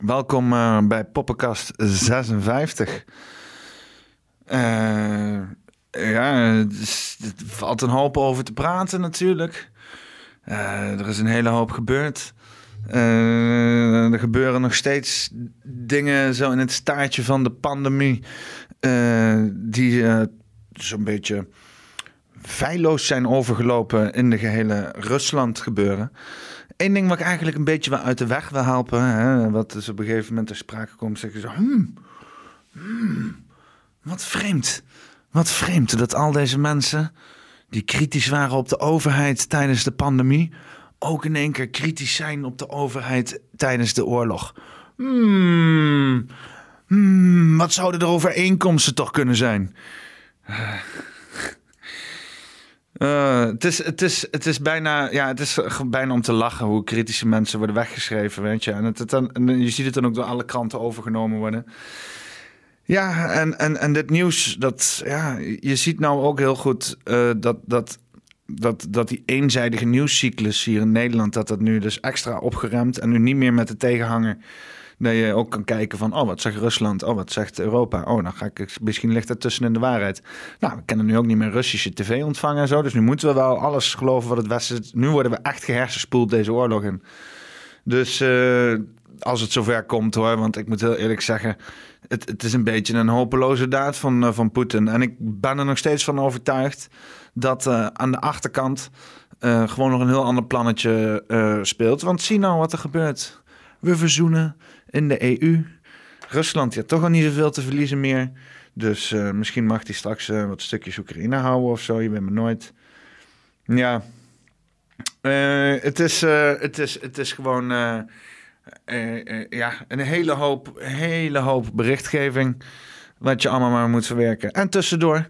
welkom uh, bij Poppenkast 56. Uh, ja, er valt een hoop over te praten natuurlijk. Uh, er is een hele hoop gebeurd. er gebeuren nog steeds dingen zo in het staartje van de pandemie... die zo'n beetje feilloos zijn overgelopen in de gehele Rusland gebeuren. Eén ding wat ik eigenlijk een beetje uit de weg wil helpen, hè, wat dus op een gegeven moment ter sprake komt, zeggen ze, hmm, hmm, wat vreemd, wat vreemd dat al deze mensen die kritisch waren op de overheid tijdens de pandemie, ook in één keer kritisch zijn op de overheid tijdens de oorlog. Hmm, hmm, wat zouden er overeenkomsten toch kunnen zijn? Uh, het, is, het, is, het is bijna, ja, het is bijna om te lachen hoe kritische mensen worden weggeschreven, weet je. En, het, dan, je ziet het dan ook door alle kranten overgenomen worden. Ja, en, en, en dit nieuws, dat, ja, je ziet nou ook heel goed uh, dat, dat, dat, dat die eenzijdige nieuwscyclus hier in Nederland, dat dat nu dus extra opgeremd en nu niet meer met de tegenhanger dat je ook kan kijken van, oh, wat zegt Rusland? Oh, wat zegt Europa? Oh, dan ga ik, misschien ligt er tussen in de waarheid. Nou, we kunnen nu ook niet meer Russische tv ontvangen en zo. Dus nu moeten we wel alles geloven wat het Westen... Nu worden we echt gehersenspoeld deze oorlog in. Dus uh, als het zover komt hoor, want ik moet heel eerlijk zeggen... Het, het is een beetje een hopeloze daad van, uh, van Poetin. En ik ben er nog steeds van overtuigd dat uh, aan de achterkant... gewoon nog een heel ander plannetje speelt. Want zie nou wat er gebeurt. We verzoenen in de EU. Rusland heeft toch al niet zoveel te verliezen meer. Dus uh, misschien mag hij straks uh, wat stukjes Oekraïne houden of zo. Je bent me nooit. Ja. Uh, het, is, het, is, het is gewoon ja, een hele hoop, hele hoop berichtgeving. Wat je allemaal maar moet verwerken. En tussendoor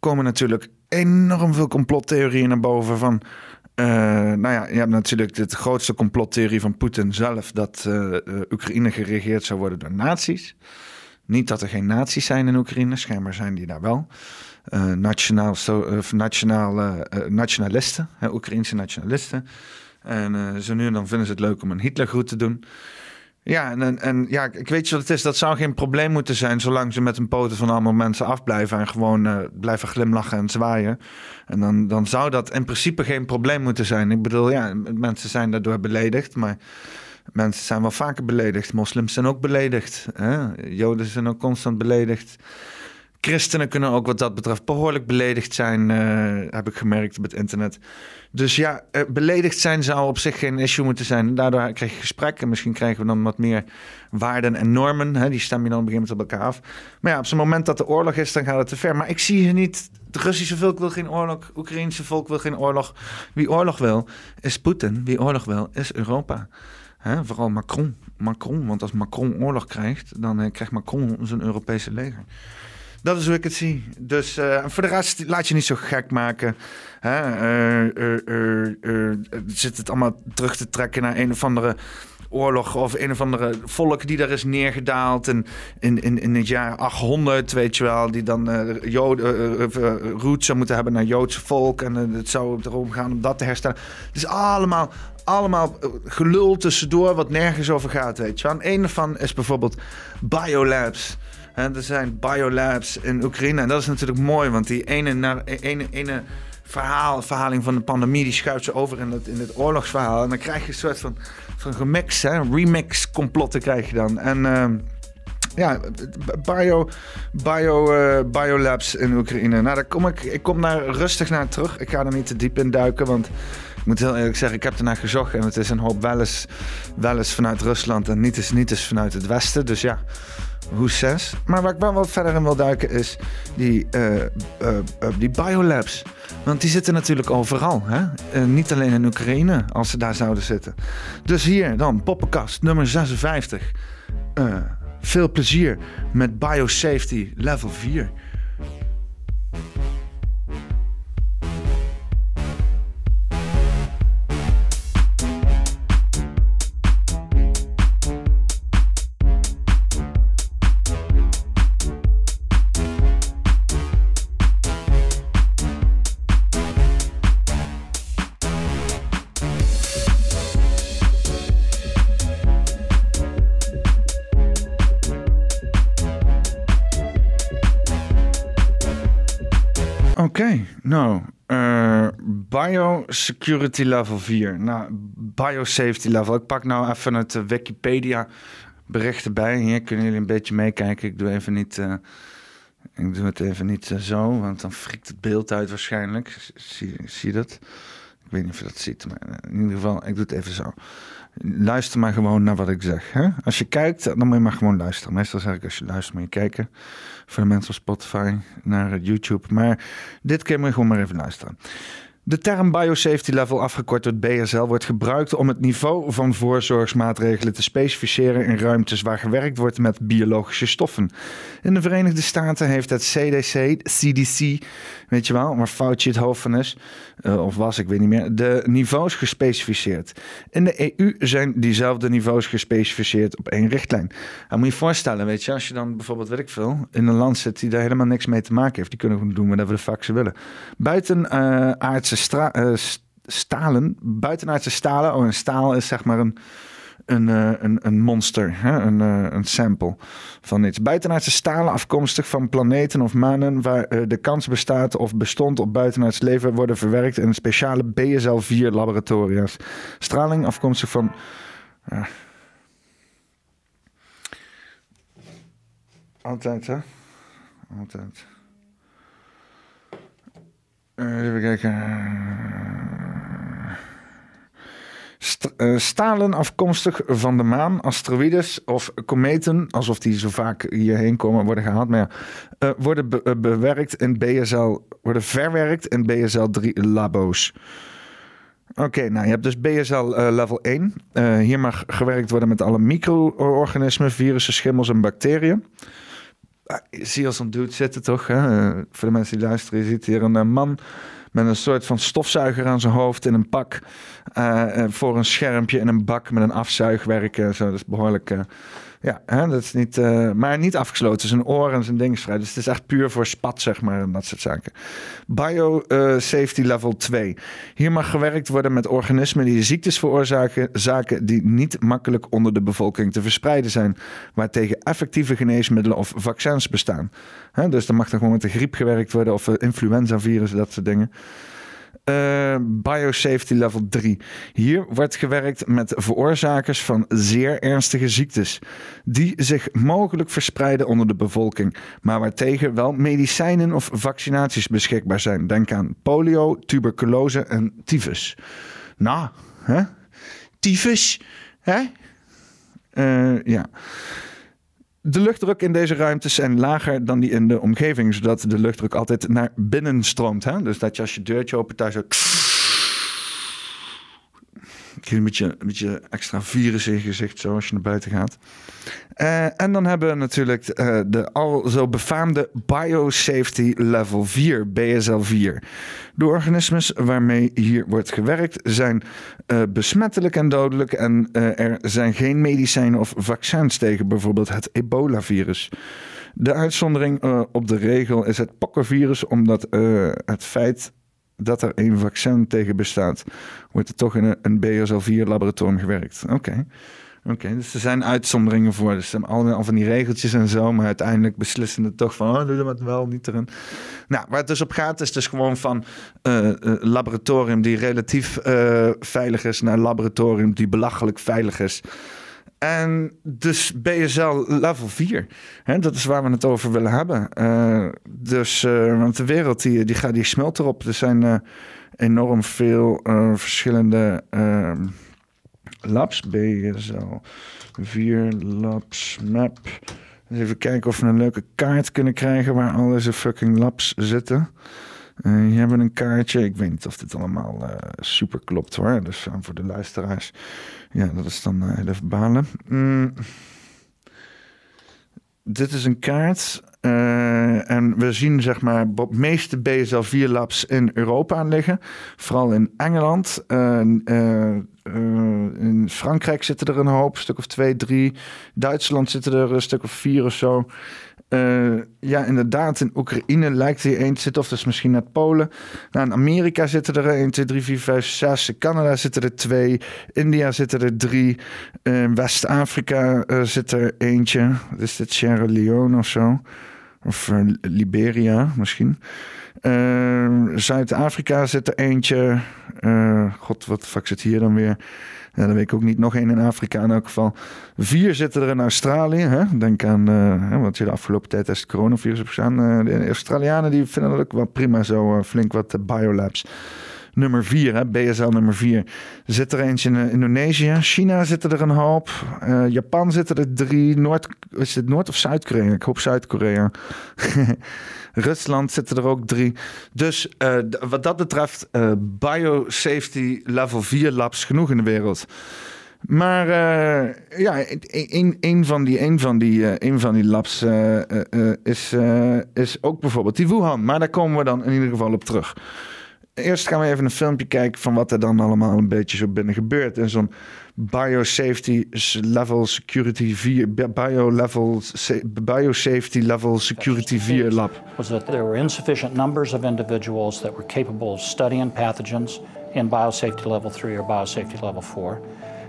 komen natuurlijk enorm veel complottheorieën naar boven van uh, nou ja, je hebt natuurlijk de grootste complottheorie van Poetin zelf dat uh, Oekraïne geregeerd zou worden door nazi's. Niet dat er geen nazi's zijn in Oekraïne, schijnbaar zijn die daar wel. Nationaal, nationale, nationalisten, Oekraïnse nationalisten. En zo nu en dan vinden ze het leuk om een Hitlergroet te doen. Ja, en, en ja, ik weet je wat het is. Dat zou geen probleem moeten zijn zolang ze met hun poten van allemaal mensen afblijven en gewoon uh, blijven glimlachen en zwaaien. En dan, dan zou dat in principe geen probleem moeten zijn. Ik bedoel, ja, mensen zijn daardoor beledigd, maar mensen zijn wel vaker beledigd. Moslims zijn ook beledigd. Hè? Joden zijn ook constant beledigd. Christenen kunnen ook wat dat betreft behoorlijk beledigd zijn, uh, heb ik gemerkt op het internet. Dus ja, uh, beledigd zijn zou op zich geen issue moeten zijn. Daardoor krijg je gesprekken. Misschien krijgen we dan wat meer waarden en normen. Hè? Die stem je dan op een op elkaar af. Maar ja, op zo'n moment dat er oorlog is, dan gaat het te ver. Maar ik zie hier niet. Het Russische volk wil geen oorlog. Het Oekraïnse volk wil geen oorlog. Wie oorlog wil, is Poetin. Wie oorlog wil, is Europa. Hè? Vooral Macron. Macron. Want als Macron oorlog krijgt, dan uh, krijgt Macron zijn Europese leger. Dat is hoe ik het zie. Dus uh, voor de rest laat je niet zo gek maken. Hè? Uh, zit het allemaal terug te trekken naar een of andere oorlog of een of andere volk die daar is neergedaald in, in, in, in het jaar 800, weet je wel, die dan uh, Joden, uh, zou moeten hebben naar Joodse volk en het zou erom gaan om dat te herstellen. Het is allemaal, allemaal gelul tussendoor wat nergens over gaat, weet je wel. En een van is bijvoorbeeld biolabs. Er zijn biolabs in Oekraïne. En dat is natuurlijk mooi, want die ene, naar, ene, ene verhaal, verhaling van de pandemie, die schuift ze over in het, in het oorlogsverhaal. En dan krijg je een soort van, van remix, hè, remix complotten krijg je dan. En uh, ja, bio, bio, uh, biolabs in Oekraïne. Nou, daar kom ik, ik kom daar rustig naar terug. Ik ga er niet te diep in duiken, want ik moet heel eerlijk zeggen, ik heb ernaar gezocht en het is een hoop wel eens, wel eens vanuit Rusland en niet eens, niet eens vanuit het Westen. Dus ja, hoe zes. Maar waar ik wel wat verder in wil duiken is die, uh, uh, die biolabs. Want die zitten natuurlijk overal. Hè? niet alleen in Oekraïne, als ze daar zouden zitten. Dus hier dan, poppenkast nummer 56. veel plezier met Biosafety level 4. Nou, uh, biosecurity level 4. Nou, biosafety level. Ik pak nou even het uh, Wikipedia berichten bij. Hier kunnen jullie een beetje meekijken. Ik doe even niet... Uh, ik doe het even niet zo, want dan frikt het beeld uit waarschijnlijk. Zie, zie je dat? Ik weet niet of je dat ziet, maar in ieder geval, ik doe het even zo. Luister maar gewoon naar wat ik zeg. Hè? Als je kijkt, dan moet je maar gewoon luisteren. Meestal zeg ik als je luistert, moet je kijken. Voor de mensen op Spotify, naar YouTube. Maar dit keer moet je gewoon maar even luisteren. De term biosafety level, afgekort tot BSL, wordt gebruikt om het niveau van voorzorgsmaatregelen te specificeren in ruimtes waar gewerkt wordt met biologische stoffen. In de Verenigde Staten heeft het CDC, CDC, weet je wel, waar Fauci het hoofd van is, uh, of was, ik weet niet meer, de niveaus gespecificeerd. In de EU zijn diezelfde niveaus gespecificeerd op één richtlijn. Dan moet je voorstellen, weet je, als je dan bijvoorbeeld, weet ik veel, in een land zit die daar helemaal niks mee te maken heeft, die kunnen doen wat de fuck ze willen. Buiten uh, aardse uh, stalen, buitenaardse stalen. Oh, een staal is zeg maar een, een, uh, een, een monster, hè? Een, uh, een sample van iets. Buitenaardse stalen afkomstig van planeten of manen waar de kans bestaat of bestond op buitenaards leven worden verwerkt in speciale BSL-4 laboratoria's. Straling afkomstig van. Altijd, hè? Altijd. Uh, even kijken. Uh, stalen afkomstig van de maan, asteroïdes of kometen, alsof die zo vaak hierheen komen, worden gehaald, maar ja, uh, worden be bewerkt in BSL, worden verwerkt in BSL 3 labo's. Oké, nou je hebt dus BSL level 1. hier mag gewerkt worden met alle micro-organismen, virussen, schimmels en bacteriën. Ah, zie een dude zitten toch? Hè? Voor de mensen die luisteren, je ziet hier een eh, man met een soort van stofzuiger aan zijn hoofd in een pak. Uh, voor een schermpje in een bak met een afzuigwerk. zo, dat is behoorlijk ja, hè, dat is niet, uh, maar niet afgesloten. Zijn oren en zijn ding vrij. Dus het is echt puur voor spat, zeg maar, en dat soort zaken. Biosafety uh, level 2. Hier mag gewerkt worden met organismen die ziektes veroorzaken, zaken die niet makkelijk onder de bevolking te verspreiden zijn, waartegen effectieve geneesmiddelen of vaccins bestaan. Hè, dus dan mag er gewoon met de griep gewerkt worden of influenza-virus, dat soort dingen. Uh, biosafety level 3. Hier wordt gewerkt met veroorzakers van zeer ernstige ziektes, die zich mogelijk verspreiden onder de bevolking, maar waartegen wel medicijnen of vaccinaties beschikbaar zijn. Denk aan polio, tuberculose en tyfus. Nou, hè? Tyfus, hè? Uh, ja. De luchtdruk in deze ruimtes zijn lager dan die in de omgeving, zodat de luchtdruk altijd naar binnen stroomt. Hè? Dus dat je als je deurtje opent, daar zo. Een beetje, extra virus in je gezicht, zo als je naar buiten gaat. Uh, en dan hebben we natuurlijk uh, de al zo befaamde Biosafety Level 4, BSL 4. De organismes waarmee hier wordt gewerkt zijn uh, besmettelijk en dodelijk. En er zijn geen medicijnen of vaccins tegen bijvoorbeeld het ebola-virus. De uitzondering op de regel is het pokkenvirus, omdat het feit dat er een vaccin tegen bestaat, wordt er toch in een, een BSL-4-laboratorium gewerkt. Oké. Oké, dus er zijn uitzonderingen voor. Dus er zijn allemaal van die regeltjes en zo. Maar uiteindelijk beslissen het toch van... oh, doe dat wel, niet erin. Nou, waar het dus op gaat is dus gewoon van... Uh, laboratorium die relatief uh, veilig is... naar laboratorium die belachelijk veilig is. En dus BSL level 4. Hè, dat is waar we het over willen hebben. Uh, dus, uh, want de wereld die, die, gaat, die smelt erop. Er zijn uh, enorm veel verschillende ehm, labs. BSL 4 labs map. Even kijken of we een leuke kaart kunnen krijgen waar al deze fucking labs zitten. Uh, hier hebben we een kaartje. Ik weet niet of dit allemaal uh, super klopt hoor. Dus uh, voor de luisteraars. Ja, dat is dan heel even balen. Mm. Dit is een kaart. en we zien zeg maar de meeste BSL 4 labs in Europa liggen. Vooral in Engeland. in Frankrijk zitten er een hoop, een stuk of twee, drie. Duitsland zitten er een stuk of vier of zo. Uh, ja, inderdaad, in Oekraïne lijkt er één te zitten, of dus misschien naar Polen. Nou, in Amerika zitten er 1, 2, 3, 4, 5, 6. In Canada zitten er twee. India zitten er drie. In West-Afrika uh, zit er eentje. Is dit? Sierra Leone of zo? Of eh, Liberia misschien. Eh, Zuid-Afrika zit er eentje. Eh, God, wat fuck zit hier dan weer? Ja, dat weet ik ook niet. Nog één in Afrika in elk geval. Vier zitten er in Australië. Hè? Denk aan uh, wat je de afgelopen tijd is het coronavirus hebt gedaan. de Australianen die vinden dat ook wel prima zo. flink wat biolabs nummer 4, hè, BSL nummer 4. Er zit er eentje in Indonesië. China zit er een hoop. Japan zitten er drie. Noord, is het Noord- of Zuid-Korea? Ik hoop Zuid-Korea. Rusland zitten er ook drie. Dus uh, wat dat betreft, uh, biosafety level 4 labs genoeg in de wereld. Maar uh, ja, een, een, van die, een, van die, een van die labs is, is ook bijvoorbeeld die Wuhan. Maar daar komen we dan in ieder geval op terug. Eerst gaan we even een filmpje kijken van wat er dan allemaal een beetje zo binnen gebeurt. In zo'n biosafety level security 4, bio level, biosafety level security 4 lab. Was that there were insufficient numbers of individuals that were capable of studying pathogens in biosafety level 3 or biosafety level 4.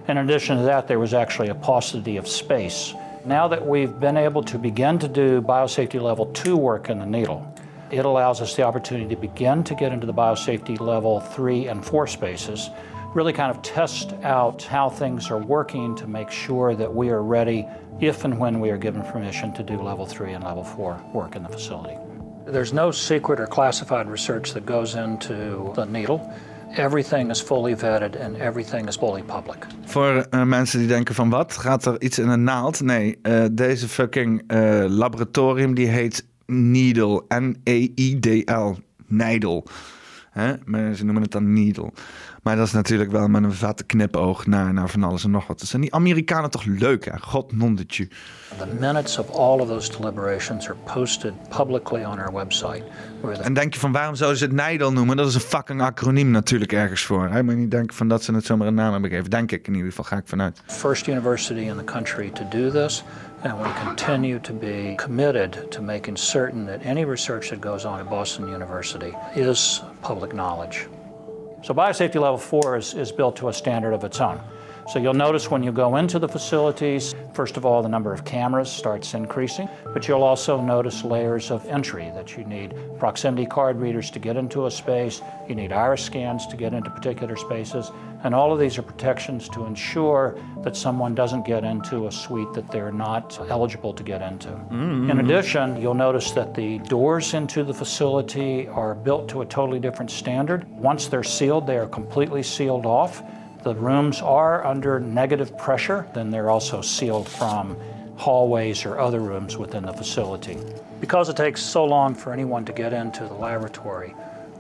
In addition to that, there was actually a paucity of space. Now that we've been able to begin to do biosafety level 2 work in the needle, it allows us the opportunity to begin to get into the biosafety level three and four spaces, really kind of test out how things are working to make sure that we are ready if and when we are given permission to do level three and level four work in the facility. There's no secret or classified research that goes into the needle. Everything is fully vetted and everything is fully public. Voor uh, mensen die denken van wat, gaat er iets in een naald? Nee, uh, deze fucking uh, laboratorium die heet needle. N-E-I-D-L. Neidel. Maar ze noemen het dan needle. Maar dat is natuurlijk wel met een vette knipoog naar, naar van alles en nog wat. Dat zijn die Amerikanen toch leuk, hè? God nondetje. The minutes of all of those deliberations are posted publicly on our website. En denk je van waarom zouden ze het Neidel noemen? Dat is een fucking acroniem natuurlijk ergens voor. Hè? Maar niet denken van dat ze het zomaar een naam hebben gegeven. Denk ik in ieder geval, ga ik vanuit. First university in the country to do this. And we continue to be committed to making certain that any research that goes on at Boston University is public knowledge. So biosafety level four is, is built to a standard of its own. So you'll notice when you go into the facilities, first of all, the number of cameras starts increasing, but you'll also notice layers of entry that you need proximity card readers to get into a space, you need iris scans to get into particular spaces, and all of these are protections to ensure that someone doesn't get into a suite that they're not eligible to get into. Mm-hmm. In addition, you'll notice that the doors into the facility are built to a totally different standard. Once they're sealed, they are completely sealed off the rooms are under negative pressure, then they're also sealed from hallways or other rooms within the facility. Because it takes so long for anyone to get into the laboratory,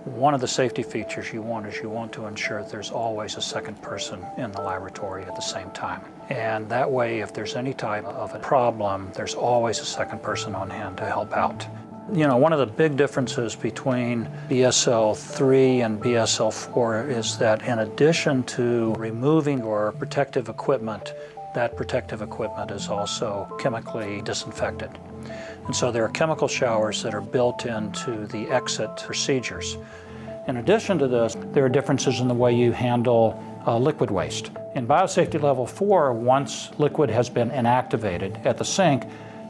one of the safety features you want is you want to ensure there's always a second person in the laboratory at the same time. And that way, if there's any type of a problem, there's always a second person on hand to help out. You know, one of the big differences between BSL 3 and BSL 4 is that in addition to removing your protective equipment, that protective equipment is also chemically disinfected. And so there are chemical showers that are built into the exit procedures. In addition to this, there are differences in the way you handle uh, liquid waste. In biosafety level 4, once liquid has been inactivated at the sink,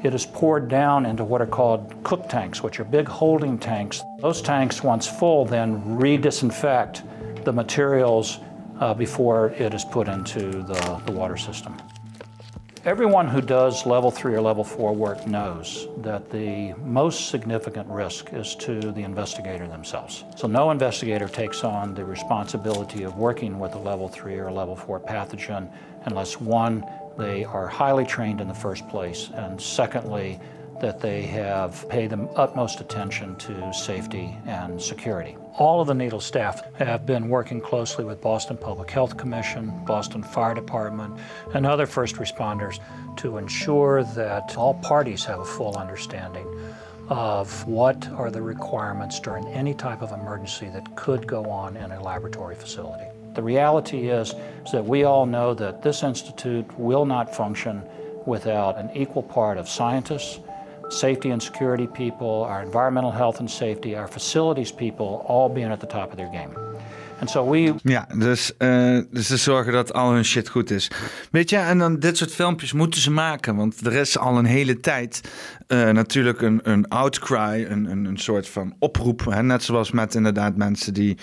it is poured down into what are called cook tanks, which are big holding tanks. Those tanks, once full, then re-disinfect the materials uh, before it is put into the, the water system. Everyone who does level three or level four work knows that the most significant risk is to the investigator themselves. So, no investigator takes on the responsibility of working with a level three or level four pathogen unless one, they are highly trained in the first place, and secondly, that they have paid the utmost attention to safety and security. All of the needle staff have been working closely with Boston Public Health Commission, Boston Fire Department, and other first responders to ensure that all parties have a full understanding of what are the requirements during any type of emergency that could go on in a laboratory facility. The reality is, is that we all know that this institute will not function without an equal part of scientists, safety and security people, our environmental health and safety, our facilities people all being at the top of their game. And so we Ja, dus, eh, dus ze zorgen dat al hun shit goed is. Weet je, en dan dit soort filmpjes moeten ze maken. Want er is al een hele tijd eh, natuurlijk een, een outcry, een, een, een soort van oproep. Hè? Net zoals met inderdaad mensen die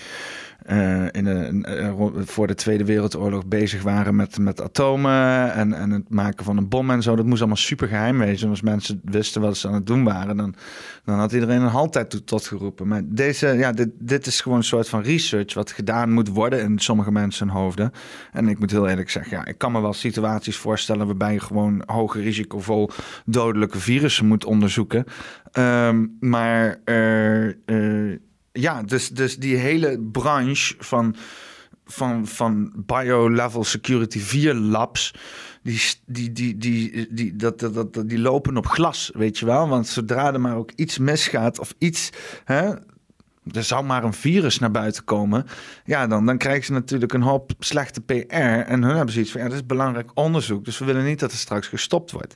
eh, in eh, ro- voor de Tweede Wereldoorlog bezig waren met, met atomen en, en het maken van een bom en zo. Dat moest allemaal super geheim wezen. Als mensen wisten wat ze aan het doen waren, dan, dan had iedereen een haltijd toe- tot geroepen. Maar deze, ja, dit, dit is gewoon een soort van research wat gedaan moet worden in sommige mensen hoofden. En ik moet heel eerlijk zeggen, ja, ik kan me wel situaties voorstellen waarbij je gewoon hoge risicovol dodelijke virussen moet onderzoeken. Ehm, maar eh, eh, ja, dus, dus die hele branche van, van, van bio-level security 4 labs, die, die, die, die, die, dat, dat, dat, die lopen op glas, weet je wel. Want zodra er maar ook iets misgaat of iets, hè, er zou maar een virus naar buiten komen, ja, dan, dan krijgen ze natuurlijk een hoop slechte PR. En hun hebben zoiets van, ja, dat is belangrijk onderzoek, dus we willen niet dat er straks gestopt wordt.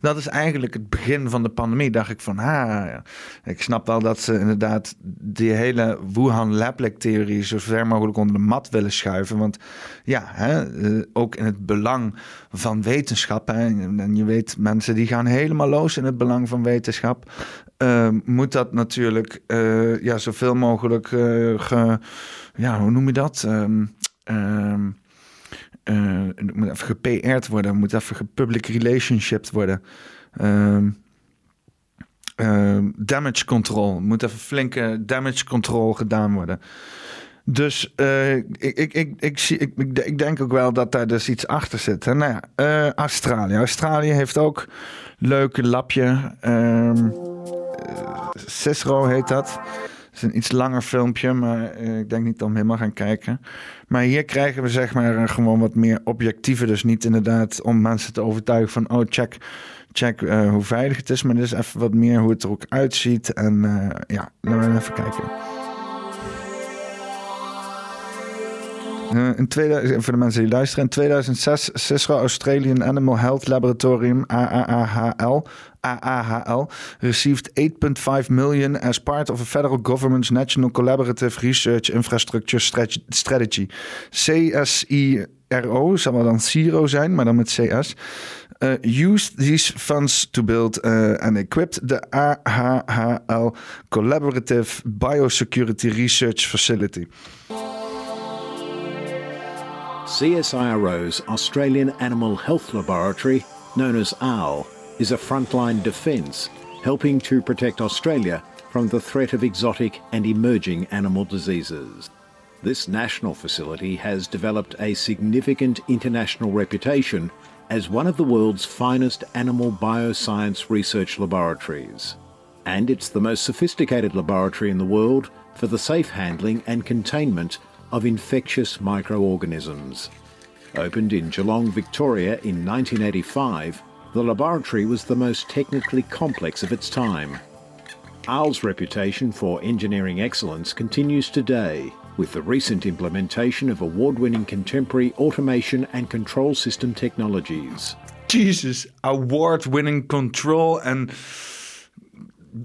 Dat is eigenlijk het begin van de pandemie. Dacht ik van, ha, ik snap wel dat ze inderdaad die hele Wuhan lab-theorie zo ver mogelijk onder de mat willen schuiven. Want ja, hè, eh, ook in het belang van wetenschap. En je weet, mensen die gaan helemaal los in het belang van wetenschap. Eh, moet dat natuurlijk eh, ja, zoveel mogelijk eh, ge, ja, hoe noem je dat? Het moet even gepR'd worden, moet even gepublic relationship worden. Damage control, moet even flinke damage control gedaan worden. Dus ik, ik, ik, ik, zie, ik, ik, denk ook wel dat daar dus iets achter zit. Nou ja, Australië. Australië heeft ook een leuk lapje. Eh, Cicero heet dat. Het is een iets langer filmpje, maar eh, ik denk niet dat we helemaal gaan kijken. Maar hier krijgen we zeg maar gewoon wat meer objectieve. Dus niet inderdaad om mensen te overtuigen van... oh, check, check eh, hoe veilig het is. Maar dit is even wat meer hoe het er ook uitziet. En eh, ja, laten we even kijken. In 2000, voor de mensen die luisteren, in 2006 Cicero Australian Animal Health Laboratorium AAHL AAHL received 8.5 million as part of a federal government's National Collaborative Research Infrastructure Strat- Strategy. CSIRO, zal wel dan CIRO zijn, maar dan met CS. Uh, used these funds to build uh, and equipped the AHHL Collaborative Biosecurity Research Facility. CSIRO's Australian Animal Health Laboratory, known as OWL, is a frontline defence helping to protect Australia from the threat of exotic and emerging animal diseases. This national facility has developed a significant international reputation as one of the world's finest animal bioscience research laboratories. And it's the most sophisticated laboratory in the world for the safe handling and containment of infectious microorganisms. Opened in Geelong, Victoria in 1985, the laboratory was the most technically complex of its time. OWL's reputation for engineering excellence continues today with the recent implementation of award winning contemporary automation and control system technologies. Jesus, award-winning control en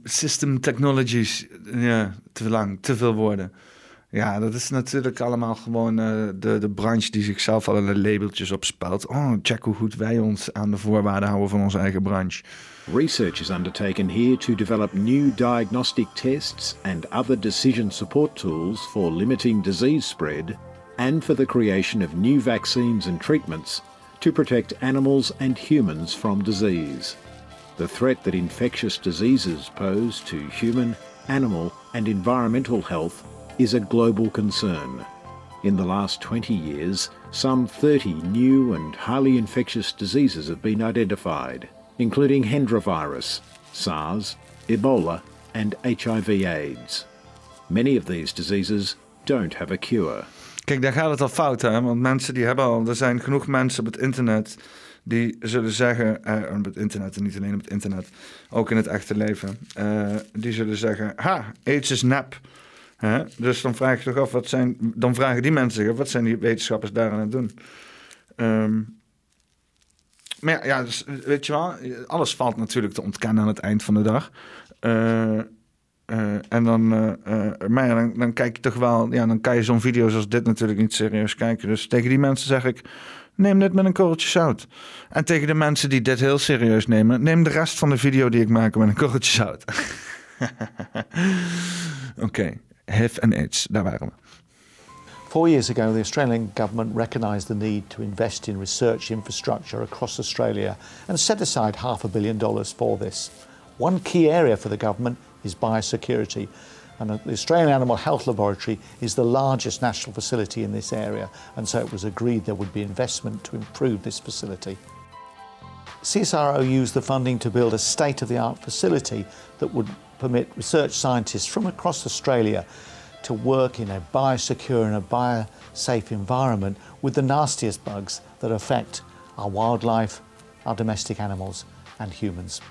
system technologies. Ja, te lang, te veel woorden. Ja, dat is natuurlijk allemaal gewoon uh, de, de branche die zichzelf labeltjes opspelt. Oh, check hoe goed wij ons aan de voorwaarden houden van onze eigen branche. Research is undertaken here to develop new diagnostic tests and other decision support tools for limiting disease spread and for the creation of new vaccines and treatments to protect animals and humans from disease. The threat that infectious diseases pose to human, animal, and environmental health is a global concern. In the last 20 years, some 30 new and highly infectious diseases have been identified, including Hendra virus, SARS, Ebola, and HIV/AIDS. Many of these diseases don't have a cure. Kijk, daar gaat het al fout, hè? Want mensen die hebben al... Er zijn genoeg mensen op het internet die zullen zeggen... Eh, op het internet en niet alleen op het internet, ook in het echte leven... Uh, die zullen zeggen, ha, AIDS is nep. Dus dan vraag je toch af, wat zijn, dan vragen die mensen zich af, wat zijn die wetenschappers daar aan het doen? Um, maar ja, dus, weet je wel, alles valt natuurlijk te ontkennen aan het eind van de dag. Uh, eh, en dan, eh, eh, maar dan, dan kijk je toch wel, ja, dan kan je zo'n video zoals dit natuurlijk niet serieus kijken. Dus tegen die mensen zeg ik, neem dit met een korreltje zout. En tegen de mensen die dit heel serieus nemen, neem de rest van de video die ik maak met een korreltje zout. Oké. HIV en AIDS, daar waren we. Four years ago, the Australian government recognised the need to invest in research infrastructure across Australia and set aside half a billion dollars for this. One key area for the government is biosecurity. And the Australian Animal Health Laboratory is the largest national facility in this area, and so it was agreed there would be investment to improve this facility. CSIRO used the funding to build a state of the art facility that would permit research scientists from across Australia to work in a biosecure and a biosafe environment with the nastiest bugs that affect our wildlife, our domestic animals, and humans.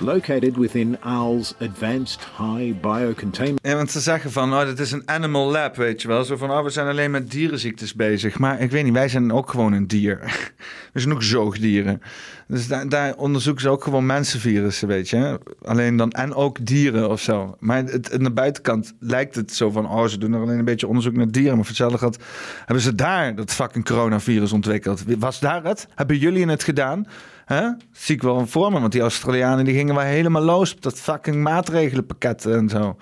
Located within Owl's Advanced High Biocontainment. Ja, want ze zeggen van, oh, dit is een animal lab, weet je wel. Zo van, oh, we zijn alleen met dierenziektes bezig. Maar ik weet niet, wij zijn ook gewoon een dier. we zijn ook zoogdieren. Dus daar, daar onderzoeken ze ook gewoon mensenvirussen, weet je. Alleen dan, en ook dieren of zo. Maar het, aan de buitenkant lijkt het zo van, oh, ze doen er alleen een beetje onderzoek naar dieren. Maar voor hetzelfde hebben ze daar dat fucking coronavirus ontwikkeld. Was daar het? Hebben jullie het gedaan? Hè? Zie ik wel voor me, want die Australianen die gingen wel helemaal los op dat fucking maatregelenpakket en zo.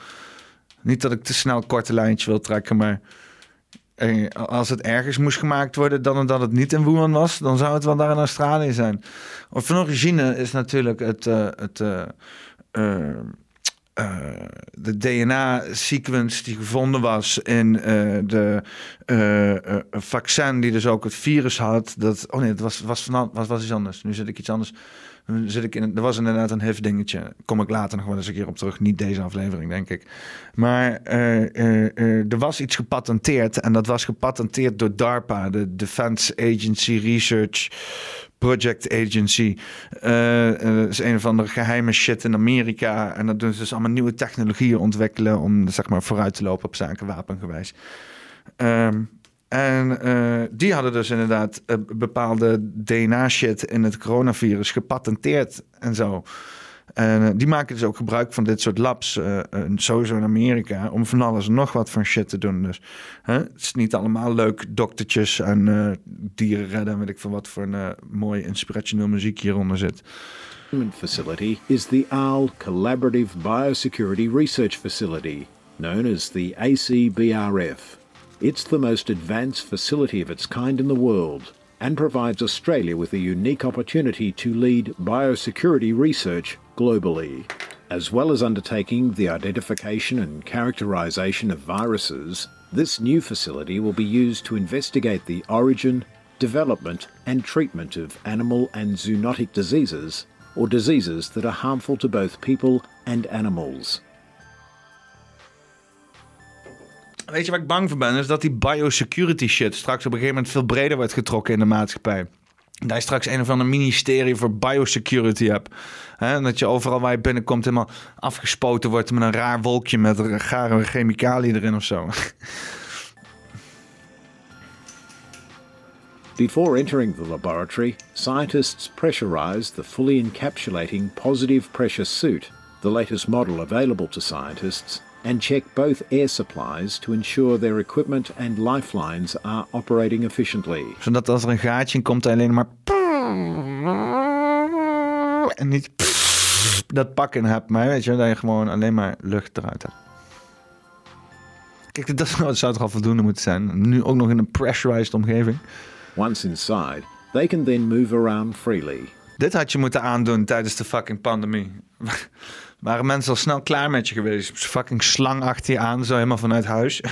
Niet dat ik te snel korte lijntje wil trekken, maar eh, als het ergens moest gemaakt worden dan dat het niet in Wuhan was, dan zou het wel daar in Australië zijn. Of van origine is natuurlijk het, uh, het uh, de DNA-sequence die gevonden was in uh, de uh, vaccin die dus ook het virus had. Dat, oh nee, het was, was, van, was, was iets anders. Nu zit ik iets anders. Zit ik in, er was inderdaad een HIV-dingetje. Kom ik later nog wel eens een keer op terug. Niet deze aflevering, denk ik. Maar er was iets gepatenteerd. En dat was gepatenteerd door DARPA, de Defense Agency Research Project Agency. Uh, is een van de geheime shit in Amerika. En dat doen ze dus allemaal nieuwe technologieën ontwikkelen om zeg maar vooruit te lopen op zaken wapengewijs. Um, en uh, die hadden dus inderdaad bepaalde DNA-shit in het coronavirus gepatenteerd en zo. En uh, die maken dus ook gebruik van dit soort labs, uh, uh, sowieso in Amerika, om van alles en nog wat van shit te doen. Dus het is niet allemaal leuk doktertjes en dieren redden, weet ik veel wat voor een mooi muziek hieronder zit. facility is the OWL Collaborative Biosecurity Research Facility, known as the ACBRF. It's the most advanced facility of its kind in the world and provides Australia with a unique opportunity to lead biosecurity research globally. As well as undertaking the identification and characterization of viruses, this new facility will be used to investigate the origin, development, and treatment of animal and zoonotic diseases, or diseases that are harmful to both people and animals. Weet je waar ik bang voor ben? Is dat die biosecurity shit straks op een gegeven moment veel breder wordt getrokken in de maatschappij. Dat je straks een of ander ministerie voor biosecurity hebt. Hè? Dat je overal waar je binnenkomt helemaal afgespoten wordt met een raar wolkje met gare chemicaliën erin of zo. Before entering the laboratory, scientists pressurized the fully encapsulating positive pressure suit, the latest model available to scientists, and check both air supplies to ensure their equipment and lifelines are operating efficiently. Zodat als er een gaatje in komt, alleen maar en niet dat pakken hebt, maar weet je, dat je gewoon alleen maar lucht eruit hebt. Kijk, dat zou toch al voldoende moeten zijn. Nu ook nog in een pressurized omgeving. Once inside, they can then move around freely. Dit had je moeten aandoen tijdens de fucking pandemie. Waren mensen al snel klaar met je geweest? Fucking slang achter aan, zo helemaal vanuit huis.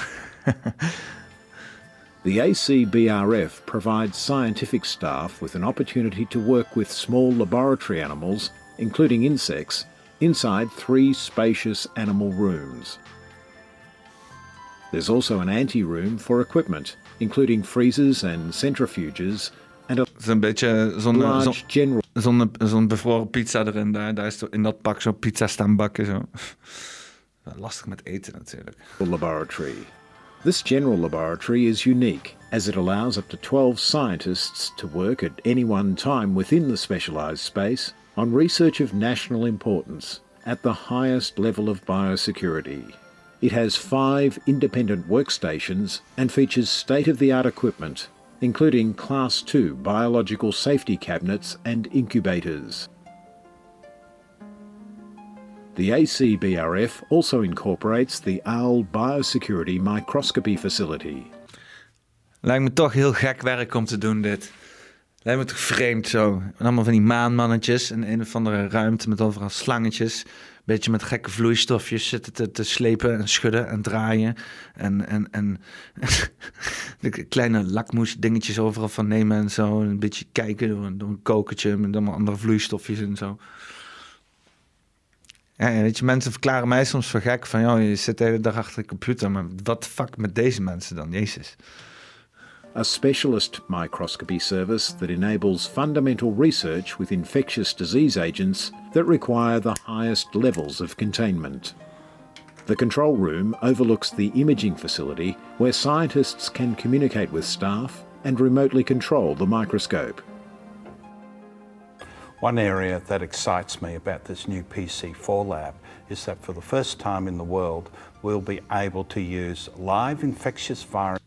The ACBRF provides scientific staff with an opportunity to work with small laboratory animals, including insects, inside three spacious animal rooms. There's also an ante-room for equipment, including freezers and centrifuges, and a is een beetje zo'n large zo, general zo'n zo'n bevroren pizza erin. Daar, daar is in dat pak zo'n pizza staan bakken. Zo. Lastig met eten natuurlijk. laboratory. This general laboratory is unique as it allows up to 12 scientists to work at any one time within the specialized space on research of national importance at the highest level of biosecurity. It has five independent workstations and features state of the art equipment, including Class 2 biological safety cabinets and incubators. The ACBRF also incorporates the OWL Biosecurity Microscopy Facility. Lijkt me toch heel gek werk om te doen, dit. Lijkt me toch vreemd zo. En allemaal van die maanmannetjes en een of andere ruimte met overal slangetjes. Beetje met gekke vloeistofjes zitten te, slepen en schudden en draaien. En, en, en kleine lakmoes dingetjes overal van nemen en zo. En een beetje kijken door, door een kokertje met allemaal andere vloeistofjes en zo. Weet je, mensen verklaren mij soms voor gek van, joh, je zit de hele dag achter de computer, maar wat fuck met deze mensen dan, Jezus. A specialist microscopy service that enables fundamental research with infectious disease agents that require the highest levels of containment. The control room overlooks the imaging facility where scientists can communicate with staff and remotely control the microscope. One area that excites me about this new PC4 lab is that for the first time in the world, we'll be able to use live infectious virus.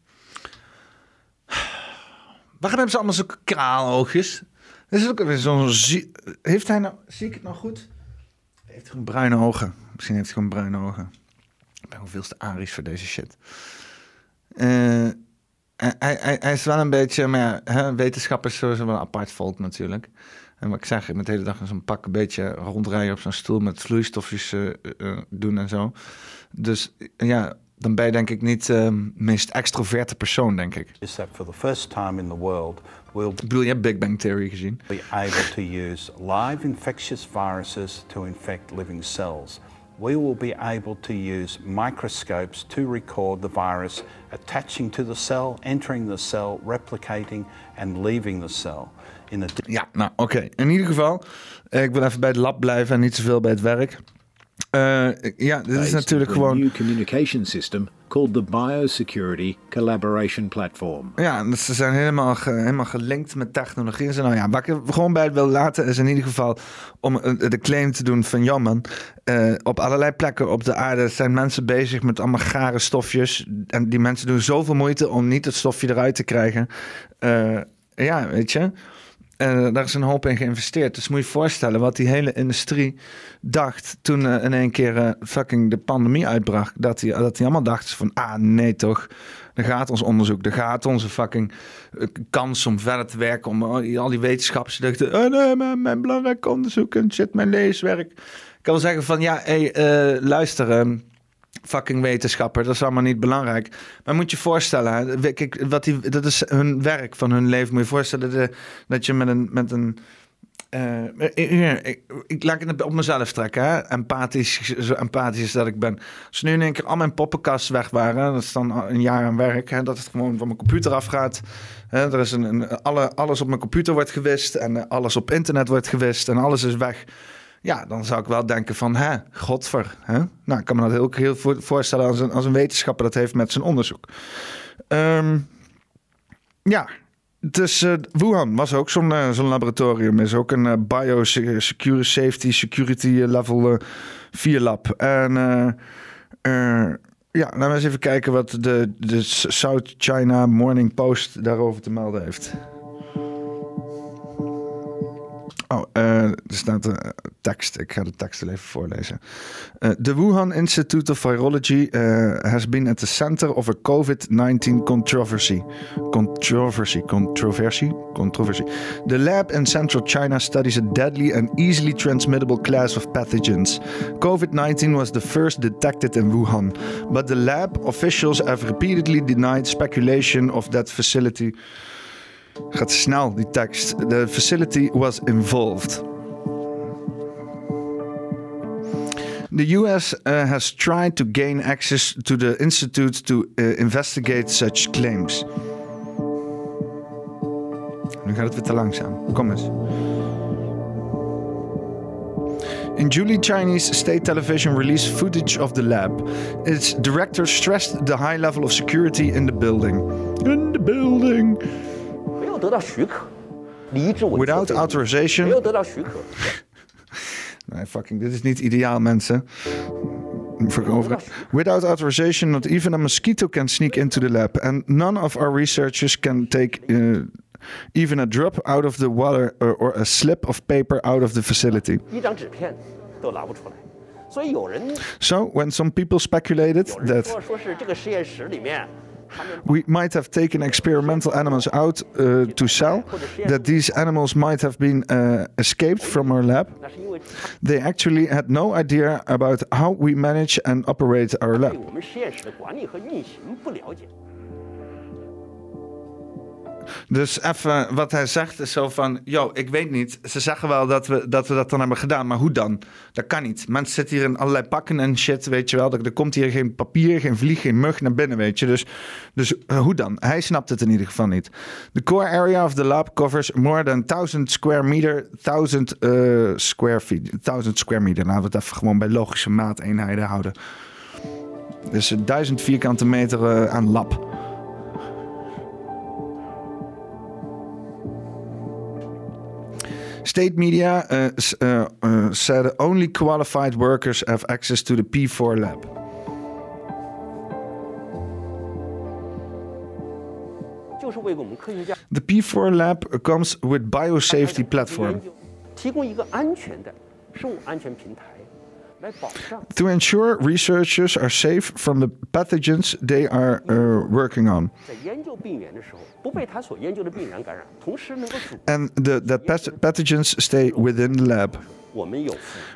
Waarom hebben ze allemaal zulke kraaloogjes? Dat is ook weer zo'n... Heeft hij nou... Zie ik het nou goed? Hij heeft gewoon bruine ogen. Misschien heeft hij gewoon bruine ogen. Ik ben hoeveel te arisch voor deze shit. Eh, hij, is wel een beetje... Maar ja, hè, wetenschappers zijn wel een apart volk natuurlijk. En wat ik zeg, met de hele dag in zo'n pak een beetje rondrijden op zo'n stoel... met vloeistofjes eh, eh, doen en zo. Dus ja, dan ben je denk ik niet de meest extroverte persoon, denk ik. Is that for the first time in the world, we'll Ik bedoel, je hebt Big Bang Theory gezien. be able to use live infectious viruses to infect living cells. We will be able to use microscopes to record the virus attaching to the cell, entering the cell, replicating, and leaving the cell. In Ja, nou oké. In ieder geval, eh, ik wil even bij het lab blijven en niet zoveel bij het werk. Eh, ja, dit is natuurlijk gewoon... new communication system called the Biosecurity Collaboration Platform. Ja, ze zijn helemaal, ge- helemaal gelinkt met technologie. En. Nou ja, wat ik er gewoon bij wil laten is in ieder geval om eh, de claim te doen van... ja man, eh, op allerlei plekken op de aarde zijn mensen bezig met allemaal gare stofjes. En die mensen doen zoveel moeite om niet het stofje eruit te krijgen. Ja, weet je... Eh, daar is een hoop in geïnvesteerd. Dus moet je je voorstellen wat die hele industrie dacht toen eh, in één keer eh, fucking de pandemie uitbrak. Dat die, dat die allemaal dachten van, ah nee toch, er gaat ons onderzoek, er gaat onze fucking kans om verder te werken, om al die, wetenschappers dachten, oh nee, mijn, mijn belangrijk onderzoek en shit, mijn leeswerk. Ik kan wel zeggen van, ja, hey, luister, ehm, fucking wetenschapper, dat is allemaal niet belangrijk. Maar moet je voorstellen, kijk, wat die, dat is hun werk van hun leven. Moet je voorstellen de, dat je met een, met een eh, hier, ik, ik laat het op mezelf trekken, hè? Empathisch, zo empathisch dat ik ben. Als nu in één keer al mijn poppenkasten weg waren, dat is dan een jaar aan werk, hè? dat het gewoon van mijn computer afgaat. Hè? Er is een, een, alle, alles op mijn computer wordt gewist en eh, alles op internet wordt gewist en alles is weg. Ja, dan zou ik wel denken van, hè, godver. Hè? Nou, ik kan me dat heel, heel voor- voorstellen als een, als een wetenschapper dat heeft met zijn onderzoek. Ehm, ja, dus eh, Wuhan was ook zo'n eh, zo'n laboratorium. Is ook een eh, biosecurity safety security level eh 4 lab. En ja, laten we eens even kijken wat de, de South China Morning Post daarover te melden heeft. Oh, eh, er staat een tekst. Ik ga de tekst even voorlezen. Uh, the Wuhan Institute of Virology uh, has been at the center of a COVID-19 controversy. Controversy, controversy, controversy. The lab in central China studies a deadly and easily transmittable class of pathogens. COVID-19 was the first detected in Wuhan, but the lab officials have repeatedly denied speculation of that facility. Gaat snel, die tekst. The facility was involved. The US uh, has tried to gain access to the institute to uh, investigate such claims. Nu gaat het weer te langzaam. Kom eens. In July, Chinese state television released footage of the lab. Its director stressed the high level of security in the building. In the building. Without authorization. fucking, dit is niet ideaal, mensen. Without authorization, not even a mosquito can sneak into the lab. And none of our researchers can take uh, even a drop out of the water or, or a slip of paper out of the facility. So, when some people speculated that we might have taken experimental animals out uh, to sell, that these animals might have been uh, escaped from our lab. They actually had no idea about how we manage and operate our lab. Dus even wat hij zegt is zo van... Yo, ik weet niet. Ze zeggen wel dat we, dat we dat dan hebben gedaan. Maar hoe dan? Dat kan niet. Mensen zitten hier in allerlei pakken en shit, weet je wel. Er, komt hier geen papier, geen vlieg, geen mug naar binnen, weet je. Dus, dus uh, hoe dan? Hij snapt het in ieder geval niet. The core area of the lab covers more than 1000 square meter. 1000 uh, square feet. 1000 square meter. Laten we het even gewoon bij logische maateenheden houden. Dus 1000 vierkante meter uh, aan lab. State media uh, uh, uh, said only qualified workers have access to the P4 lab. The P4 lab comes with biosafety platform. To ensure researchers are safe from the pathogens they are uh, working on. And the, that pathogens stay within the lab.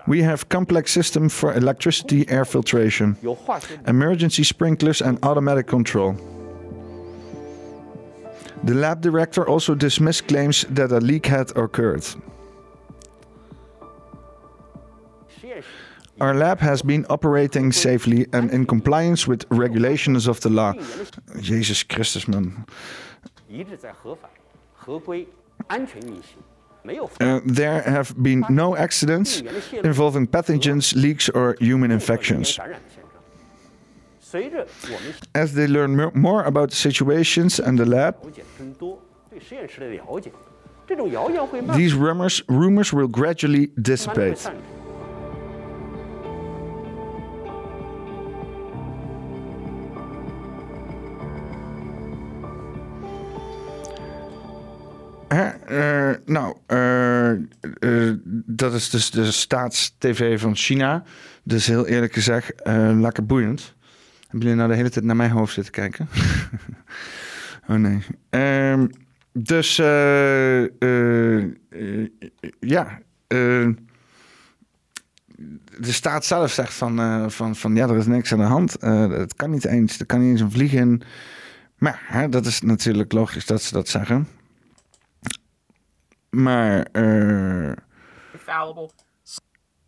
We have complex system for electricity air filtration, emergency sprinklers and automatic control. The lab director also dismissed claims that a leak had occurred. Our lab has been operating safely and in compliance with regulations of the law. Jesus Christus, man. Uh, there have been no accidents involving pathogens, leaks, or human infections. As they learn more about the situations and the lab, these rumors, rumors will gradually dissipate. Uh, nou, uh, uh, dat is dus de staatstv van China. Dus heel eerlijk gezegd, lekker boeiend. Hebben jullie nou de hele tijd naar mijn hoofd zitten kijken? oh nee. Um, dus ja, de staat zelf zegt van, van, van ja, er is niks aan de hand. het kan niet eens, er kan niet eens een vlieg in. Maar hè, dat is natuurlijk logisch dat ze dat zeggen. Maar uh,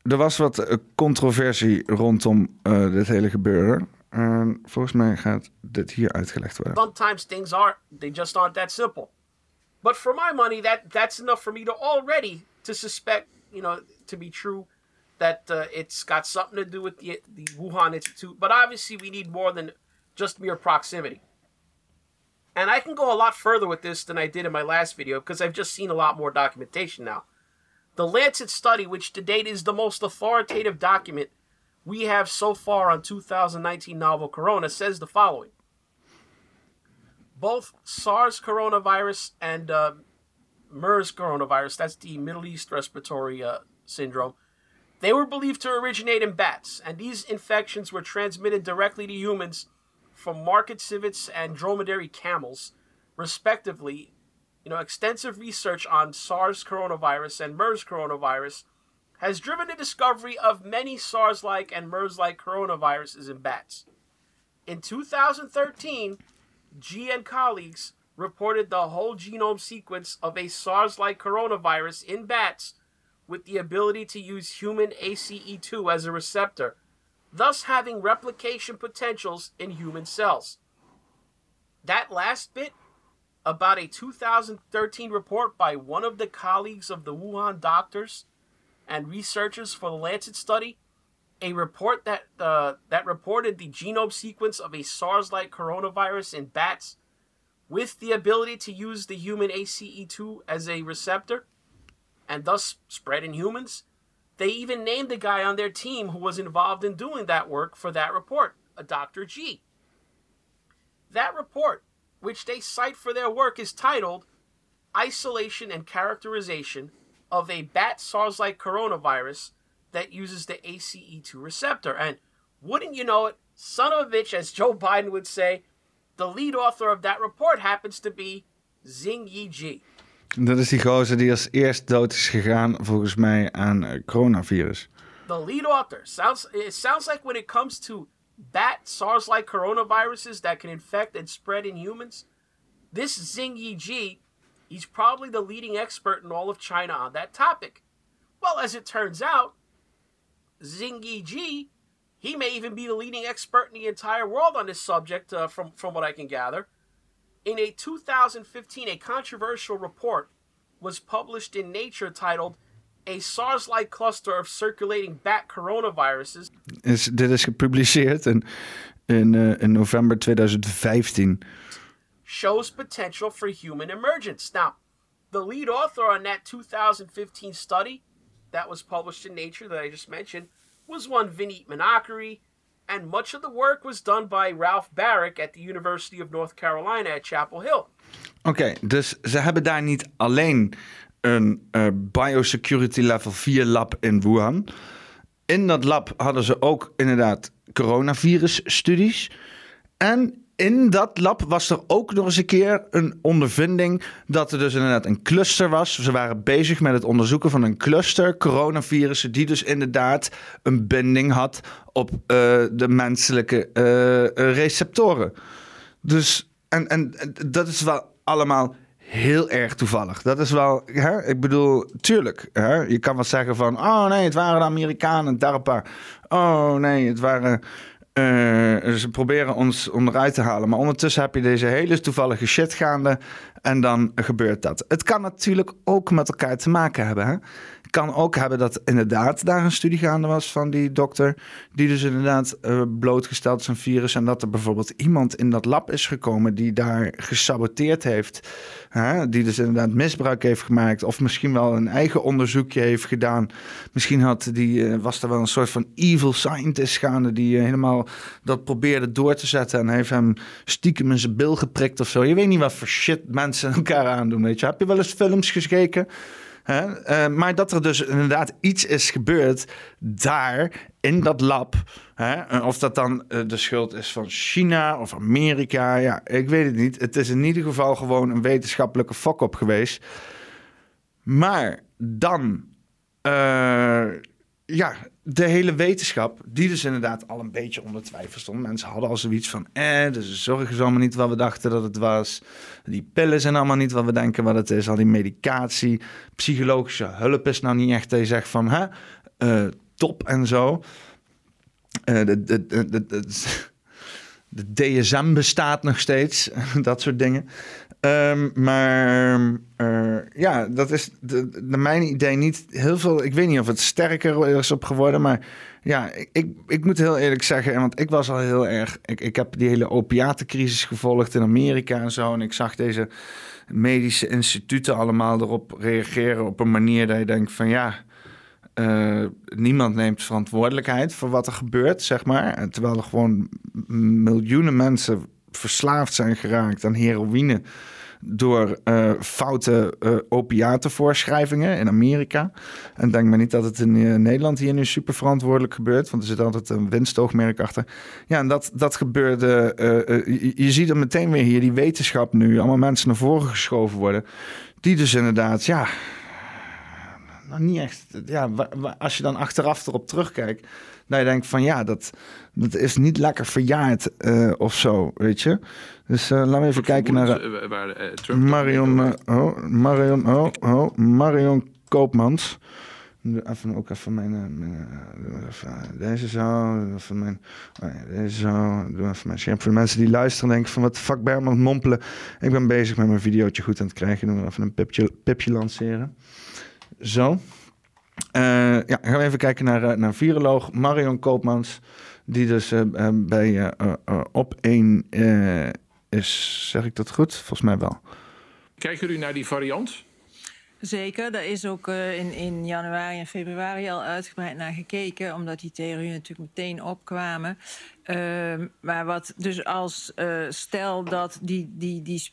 er was wat eh, controversie rondom uh, dit hele gebeuren. En volgens mij gaat dit hier uitgelegd worden. Sometimes things are they just aren't that simple. But for my money, that that's enough for me to already to suspect, you know, to be true that uh, it's got something to do with the the Wuhan Institute. But obviously, we need more than just mere proximity. And I can go a lot further with this than I did in my last video because I've just seen a lot more documentation now. The Lancet study, which to date is the most authoritative document we have so far on 2019 novel corona, says the following. Both SARS coronavirus and uh, MERS coronavirus, that's the Middle East respiratory uh, syndrome, they were believed to originate in bats, and these infections were transmitted directly to humans from market civets and dromedary camels, respectively. You know, extensive research on SARS coronavirus and MERS coronavirus has driven the discovery of many SARS like and MERS like coronaviruses in bats. In 2013, G and colleagues reported the whole genome sequence of a SARS like coronavirus in bats with the ability to use human ACE2 as a receptor thus having replication potentials in human cells. That last bit about a 2013 report by one of the colleagues of the Wuhan doctors and researchers for the Lancet study, a report that uh, that reported the genome sequence of a SARS-like coronavirus in bats with the ability to use the human ACE2 as a receptor and thus spread in humans They even named the guy on their team who was involved in doing that work for that report, a Dr. G. That report, which they cite for their work, is titled Isolation and Characterization of a Bat SARS like Coronavirus that uses the ACE2 receptor. And wouldn't you know it, son of a bitch, as Joe Biden would say, the lead author of that report happens to be Xing Yiji. Dat is die gozer die als eerst dood is gegaan, volgens mij, aan uh, coronavirus. The lead author. Sounds, it sounds like when it comes to bat SARS like coronaviruses that can infect and spread in humans, this Xing Yiji, he's probably the leading expert in all of China on that topic. Well, as it turns out, Xing Yiji, he may even be the leading expert in the entire world on this subject, uh, from, from what I can gather. In a 2015, a controversial report was published in Nature titled A SARS like cluster of circulating bat coronaviruses. Is, dit is gepubliceerd in, in, uh, in november 2015. Shows potential for human emergence. Now, the lead author on that 2015 study that was published in Nature that I just mentioned was one Vineet Menakari, and much of the work was done by Ralph Barrick at the University of North Carolina at Chapel Hill. Oké, okay, dus ze hebben daar niet alleen een uh, biosecurity level 4 lab in Wuhan. In dat lab hadden ze ook inderdaad coronavirus studies. En in dat lab was er ook nog eens een keer een ondervinding dat er dus inderdaad een cluster was. Ze waren bezig met het onderzoeken van een cluster coronavirussen die dus inderdaad een binding had op uh, de menselijke uh, receptoren. Dus, en, en dat is wel allemaal heel erg toevallig. Dat is wel, hè? ik bedoel, tuurlijk. Hè? Je kan wel zeggen van, oh nee, het waren de Amerikanen, DARPA. Oh nee, het waren uh, ze proberen ons onderuit te halen. Maar ondertussen heb je deze hele toevallige shit gaande. En dan gebeurt dat. Het kan natuurlijk ook met elkaar te maken hebben. Hè? Kan ook hebben dat inderdaad daar een studie gaande was van die dokter. Die dus inderdaad uh, blootgesteld is aan virus. En dat er bijvoorbeeld iemand in dat lab is gekomen die daar gesaboteerd heeft. Hè? Die dus inderdaad misbruik heeft gemaakt. Of misschien wel een eigen onderzoekje heeft gedaan. Misschien had die, uh, was er wel een soort van evil scientist gaande. Die uh, helemaal dat probeerde door te zetten. En heeft hem stiekem in zijn bil geprikt of zo. Je weet niet wat voor shit mensen elkaar aandoen. Weet je. Heb je wel eens films gekeken? Uh, maar dat er dus inderdaad iets is gebeurd daar in dat lab. Hè? Of dat dan uh, de schuld is van China of Amerika. Ja, ik weet het niet. Het is in ieder geval gewoon een wetenschappelijke fok-op geweest. Maar dan, ja, de hele wetenschap, die dus inderdaad al een beetje onder twijfel stond. Mensen hadden al zoiets van, eh, dus de zorg is allemaal niet wat we dachten dat het was. Die pillen zijn allemaal niet wat we denken wat het is. Al die medicatie, psychologische hulp is nou niet echt dat je zegt van, hè, uh, top en zo. Uh, de, de, de, de, DSM bestaat nog steeds, dat soort dingen. Um, maar uh, ja, dat is de, mijn idee niet heel veel. Ik weet niet of het sterker is op geworden, maar ja, ik, ik moet heel eerlijk zeggen, want ik was al heel erg. Ik, ik heb die hele opiatencrisis gevolgd in Amerika en zo. En ik zag deze medische instituten allemaal erop reageren op een manier dat je denkt van ja. Uh, niemand neemt verantwoordelijkheid voor wat er gebeurt, zeg maar. Terwijl er gewoon miljoenen mensen verslaafd zijn geraakt aan heroïne door uh, foute uh, opiatenvoorschrijvingen in Amerika. En denk maar niet dat het in Nederland hier nu super verantwoordelijk gebeurt, want er zit altijd een winstoogmerk achter. Ja, en dat, dat gebeurde. Je, je, ziet er meteen weer hier die wetenschap nu, allemaal mensen naar voren geschoven worden, die dus inderdaad, ja. Nou, niet echt. Ja, als je dan achteraf erop terugkijkt, dat je denkt van ja, dat, dat is niet lekker verjaard uh, of zo, weet je. Dus uh, laten we even kijken naar uh, waar, Trump Marion, oh, Marion, oh, oh, Marion Koopmans. Even ook even mijn, mijn even deze zo, even mijn, oh ja, deze zo, doe even mijn scherm. Voor de mensen die luisteren denken van wat de fuck Berman mompelen. Ik ben bezig met mijn videootje goed aan het krijgen. Doen we even een pipje, pipje lanceren. Zo. Uh, ja, gaan we even kijken naar, uh, naar viroloog Marion Koopmans. Die dus uh, bij op 1 is. Zeg ik dat goed? Volgens mij wel. Kijken jullie naar die variant? Zeker, daar is ook uh, in, in januari en februari al uitgebreid naar gekeken, omdat die theorieën natuurlijk meteen opkwamen. Uh, maar wat dus als uh, stel dat die, die, die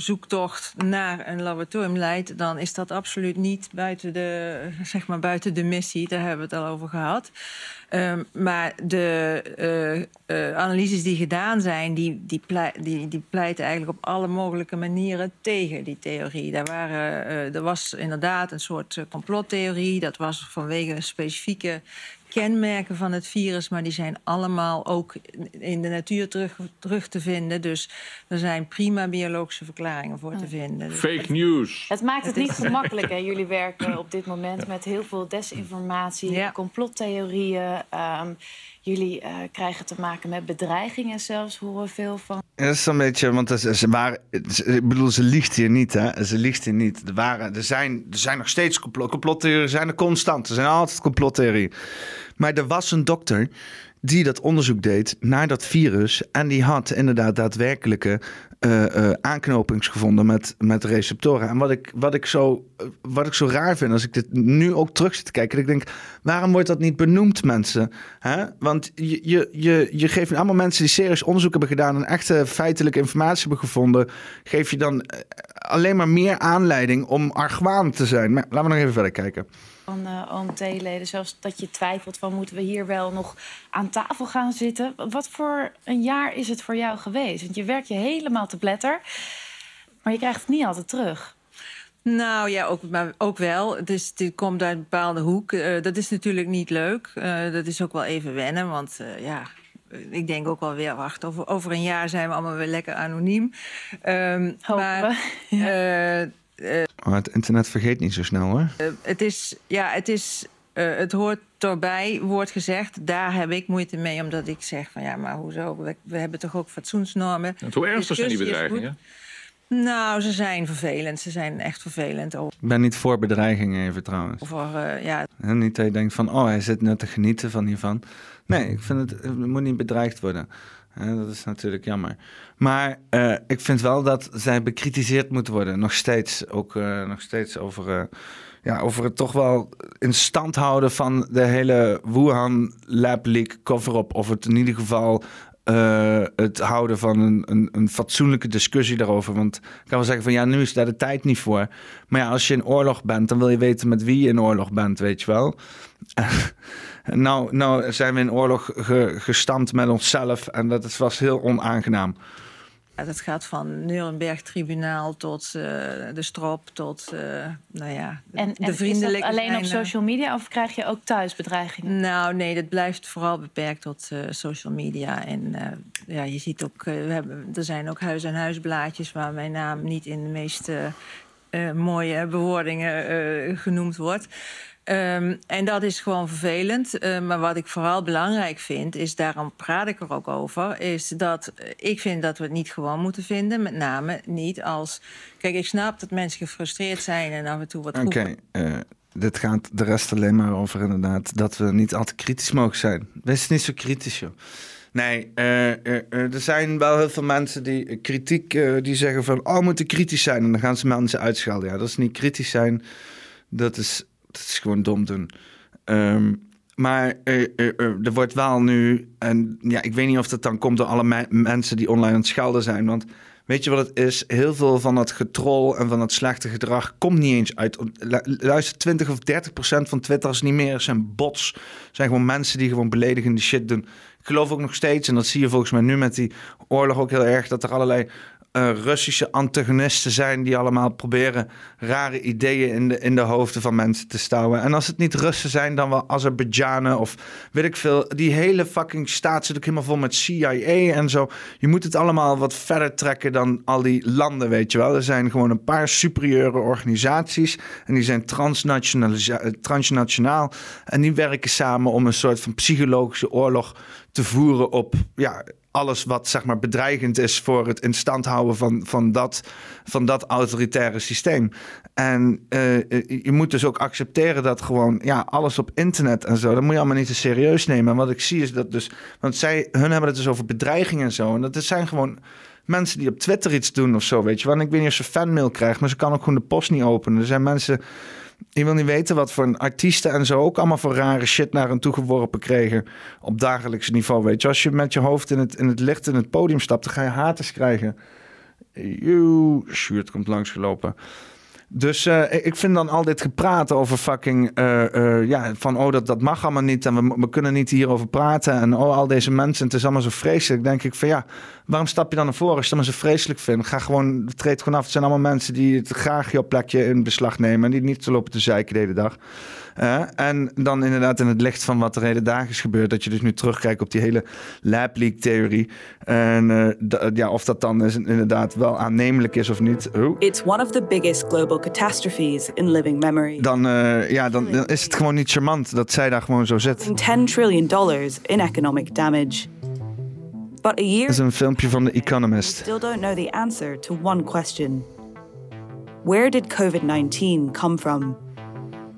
zoektocht naar een laboratorium leidt, dan is dat absoluut niet buiten de, zeg maar buiten de missie. Daar hebben we het al over gehad. Um, maar de uh, uh, analyses die gedaan zijn, die, die, die, die, pleiten eigenlijk op alle mogelijke manieren tegen die theorie. Daar waren, uh, er was inderdaad een soort complottheorie. Dat was vanwege specifieke kenmerken van het virus, maar die zijn allemaal ook in de natuur terug, terug te vinden. Dus er zijn prima biologische verklaringen voor te vinden. Dus Fake news. Het maakt het niet gemakkelijk. Hè? Jullie werken op dit moment met heel veel desinformatie, ja. complottheorieën. Um, jullie uh, krijgen te maken met bedreigingen zelfs, horen veel van. Dat is een beetje, want ze, ze waren, ik bedoel, ze liegt hier niet, hè? Ze liegt hier niet. Er, waren, er, zijn, er zijn nog steeds complot, complottheorieën, zijn er constant. Er zijn altijd complottheorieën. Maar er was een dokter die dat onderzoek deed naar dat virus. En die had inderdaad daadwerkelijke uh, uh, aanknopings gevonden met, met receptoren. En wat ik, wat, ik zo, wat ik zo raar vind als ik dit nu ook terug zit te kijken. Ik denk, waarom wordt dat niet benoemd, mensen? Hè? Want je, je, je, je geeft allemaal mensen die serieus onderzoek hebben gedaan... en echte feitelijke informatie hebben gevonden... geef je dan alleen maar meer aanleiding om argwaan te zijn. Maar laten we nog even verder kijken van uh, OMT-leden. Zelfs dat je twijfelt van moeten we hier wel nog aan tafel gaan zitten. Wat voor een jaar is het voor jou geweest? Want je werkt je helemaal te pletter, maar je krijgt het niet altijd terug. Nou ja, ook, maar ook wel. Dus dit komt uit een bepaalde hoek. Uh, dat is natuurlijk niet leuk. Uh, dat is ook wel even wennen, want uh, ja, ik denk ook wel weer, wacht, over, over een jaar zijn we allemaal weer lekker anoniem. Um, maar, ja. uh, uh, oh, het internet vergeet niet zo snel hoor. Uh, het is, ja, het is, uh, het hoort erbij, wordt gezegd. Daar heb ik moeite mee, omdat ik zeg van ja, maar hoezo? We, we hebben toch ook fatsoensnormen. En hoe ernstig zijn die bedreigingen? Nou, ze zijn vervelend. Ze zijn echt vervelend. Ik ben niet voor bedreigingen even trouwens. Voor, uh, ja. En niet dat je denkt van, oh, hij zit net te genieten van hiervan. Nee, ik vind het, het moet niet bedreigd worden. Ja, dat is natuurlijk jammer. Maar uh, ik vind wel dat zij bekritiseerd moeten worden. Nog steeds. Ook uh, nog steeds over, uh, ja, over het toch wel in stand houden van de hele Wuhan Lab Leak cover-up. Of het in ieder geval het houden van een, een, een, fatsoenlijke discussie daarover. Want ik kan wel zeggen van ja, nu is daar de tijd niet voor. Maar ja, als je in oorlog bent, dan wil je weten met wie je in oorlog bent, weet je wel. Nou, nou zijn we in oorlog ge, gestampt met onszelf en dat was heel onaangenaam. Dat gaat van Nuremberg-tribunaal tot uh, de strop, tot uh, nou ja, de, en, de vriendelijke. alleen op social media of krijg je ook thuis bedreigingen? Nou, nee, dat blijft vooral beperkt tot uh, social media. En ja, je ziet ook, we hebben, er zijn ook huis- en huisblaadjes waar mijn naam niet in de meest mooie bewoordingen genoemd wordt. Um, en dat is gewoon vervelend. Uh, maar wat ik vooral belangrijk vind, is daarom praat ik er ook over, is dat ik vind dat we het niet gewoon moeten vinden. Met name niet als. Kijk, ik snap dat mensen gefrustreerd zijn en af en toe wat. Oké. Okay, uh, dit gaat de rest alleen maar over inderdaad dat we niet altijd kritisch mogen zijn. Wees niet zo kritisch, joh. Nee, uh, uh, er zijn wel heel veel mensen die kritiek die zeggen van oh, we moeten kritisch zijn en dan gaan ze mensen uitschelden. Ja, dat is niet kritisch zijn. Dat is dat is gewoon dom doen. Um, maar uh, uh, er wordt wel nu, en ja, ik weet niet of dat dan komt door alle me mensen die online aan het schelden zijn. Want weet je wat het is? Heel veel van dat getrol en van dat slechte gedrag komt niet eens uit. Luister, 20 of 30 procent van Twitter niet meer zijn bots. zijn gewoon mensen die gewoon beledigende shit doen. Ik geloof ook nog steeds, en dat zie je volgens mij nu met die oorlog ook heel erg, dat er allerlei uh, Russische antagonisten zijn die allemaal proberen rare ideeën in de, in de hoofden van mensen te stouwen. En als het niet Russen zijn, dan wel Azerbeidzjanen of weet ik veel. Die hele fucking staat zit ook helemaal vol met CIA en zo. Je moet het allemaal wat verder trekken dan al die landen, weet je wel. Er zijn gewoon een paar superieure organisaties en die zijn transnationaal en die werken samen om een soort van psychologische oorlog te voeren op ja, alles wat zeg maar bedreigend is voor het in stand houden van, van, dat, van dat autoritaire systeem. En uh, je moet dus ook accepteren dat gewoon ja, alles op internet en zo, dat moet je allemaal niet te serieus nemen. En wat ik zie is dat dus, want zij, hun hebben het dus over bedreigingen en zo. En dat zijn gewoon mensen die op Twitter iets doen of zo, weet je. En ik weet niet of ze fanmail krijgt, maar ze kan ook gewoon de post niet openen. Er zijn mensen, je wil niet weten wat voor artiesten en zo ook allemaal voor rare shit naar hen toegeworpen kregen op dagelijks niveau, weet je. Als je met je hoofd in het, in het licht in het podium stapt, dan ga je haters krijgen. Joe, Sjoerd komt langsgelopen. Dus uh, ik vind dan al dit gepraat over fucking... Uh, uh, ja, van oh, dat, dat mag allemaal niet... en we, we kunnen niet hierover praten... en oh, al deze mensen, het is allemaal zo vreselijk. denk ik van ja, waarom stap je dan naar voren als je het allemaal zo vreselijk vindt? Ga gewoon, treed gewoon af. Het zijn allemaal mensen die het graag jouw plekje in beslag nemen... en die niet zo lopen te zeiken de hele dag. En dan inderdaad in het licht van wat er hele dagen is gebeurd... dat je dus nu terugkijkt op die hele lab leak theorie. En ja, of dat dan is, inderdaad wel aannemelijk is of niet. Oh. It's one of the biggest global catastrophes in living memory. Dan, uh, ja, dan, dan, is het gewoon niet charmant dat zij daar gewoon zo zit. 10 trillion dollars in economic damage. But a year dat is een filmpje van The Economist. Still don't know the answer to one question. Where did COVID-19 come from?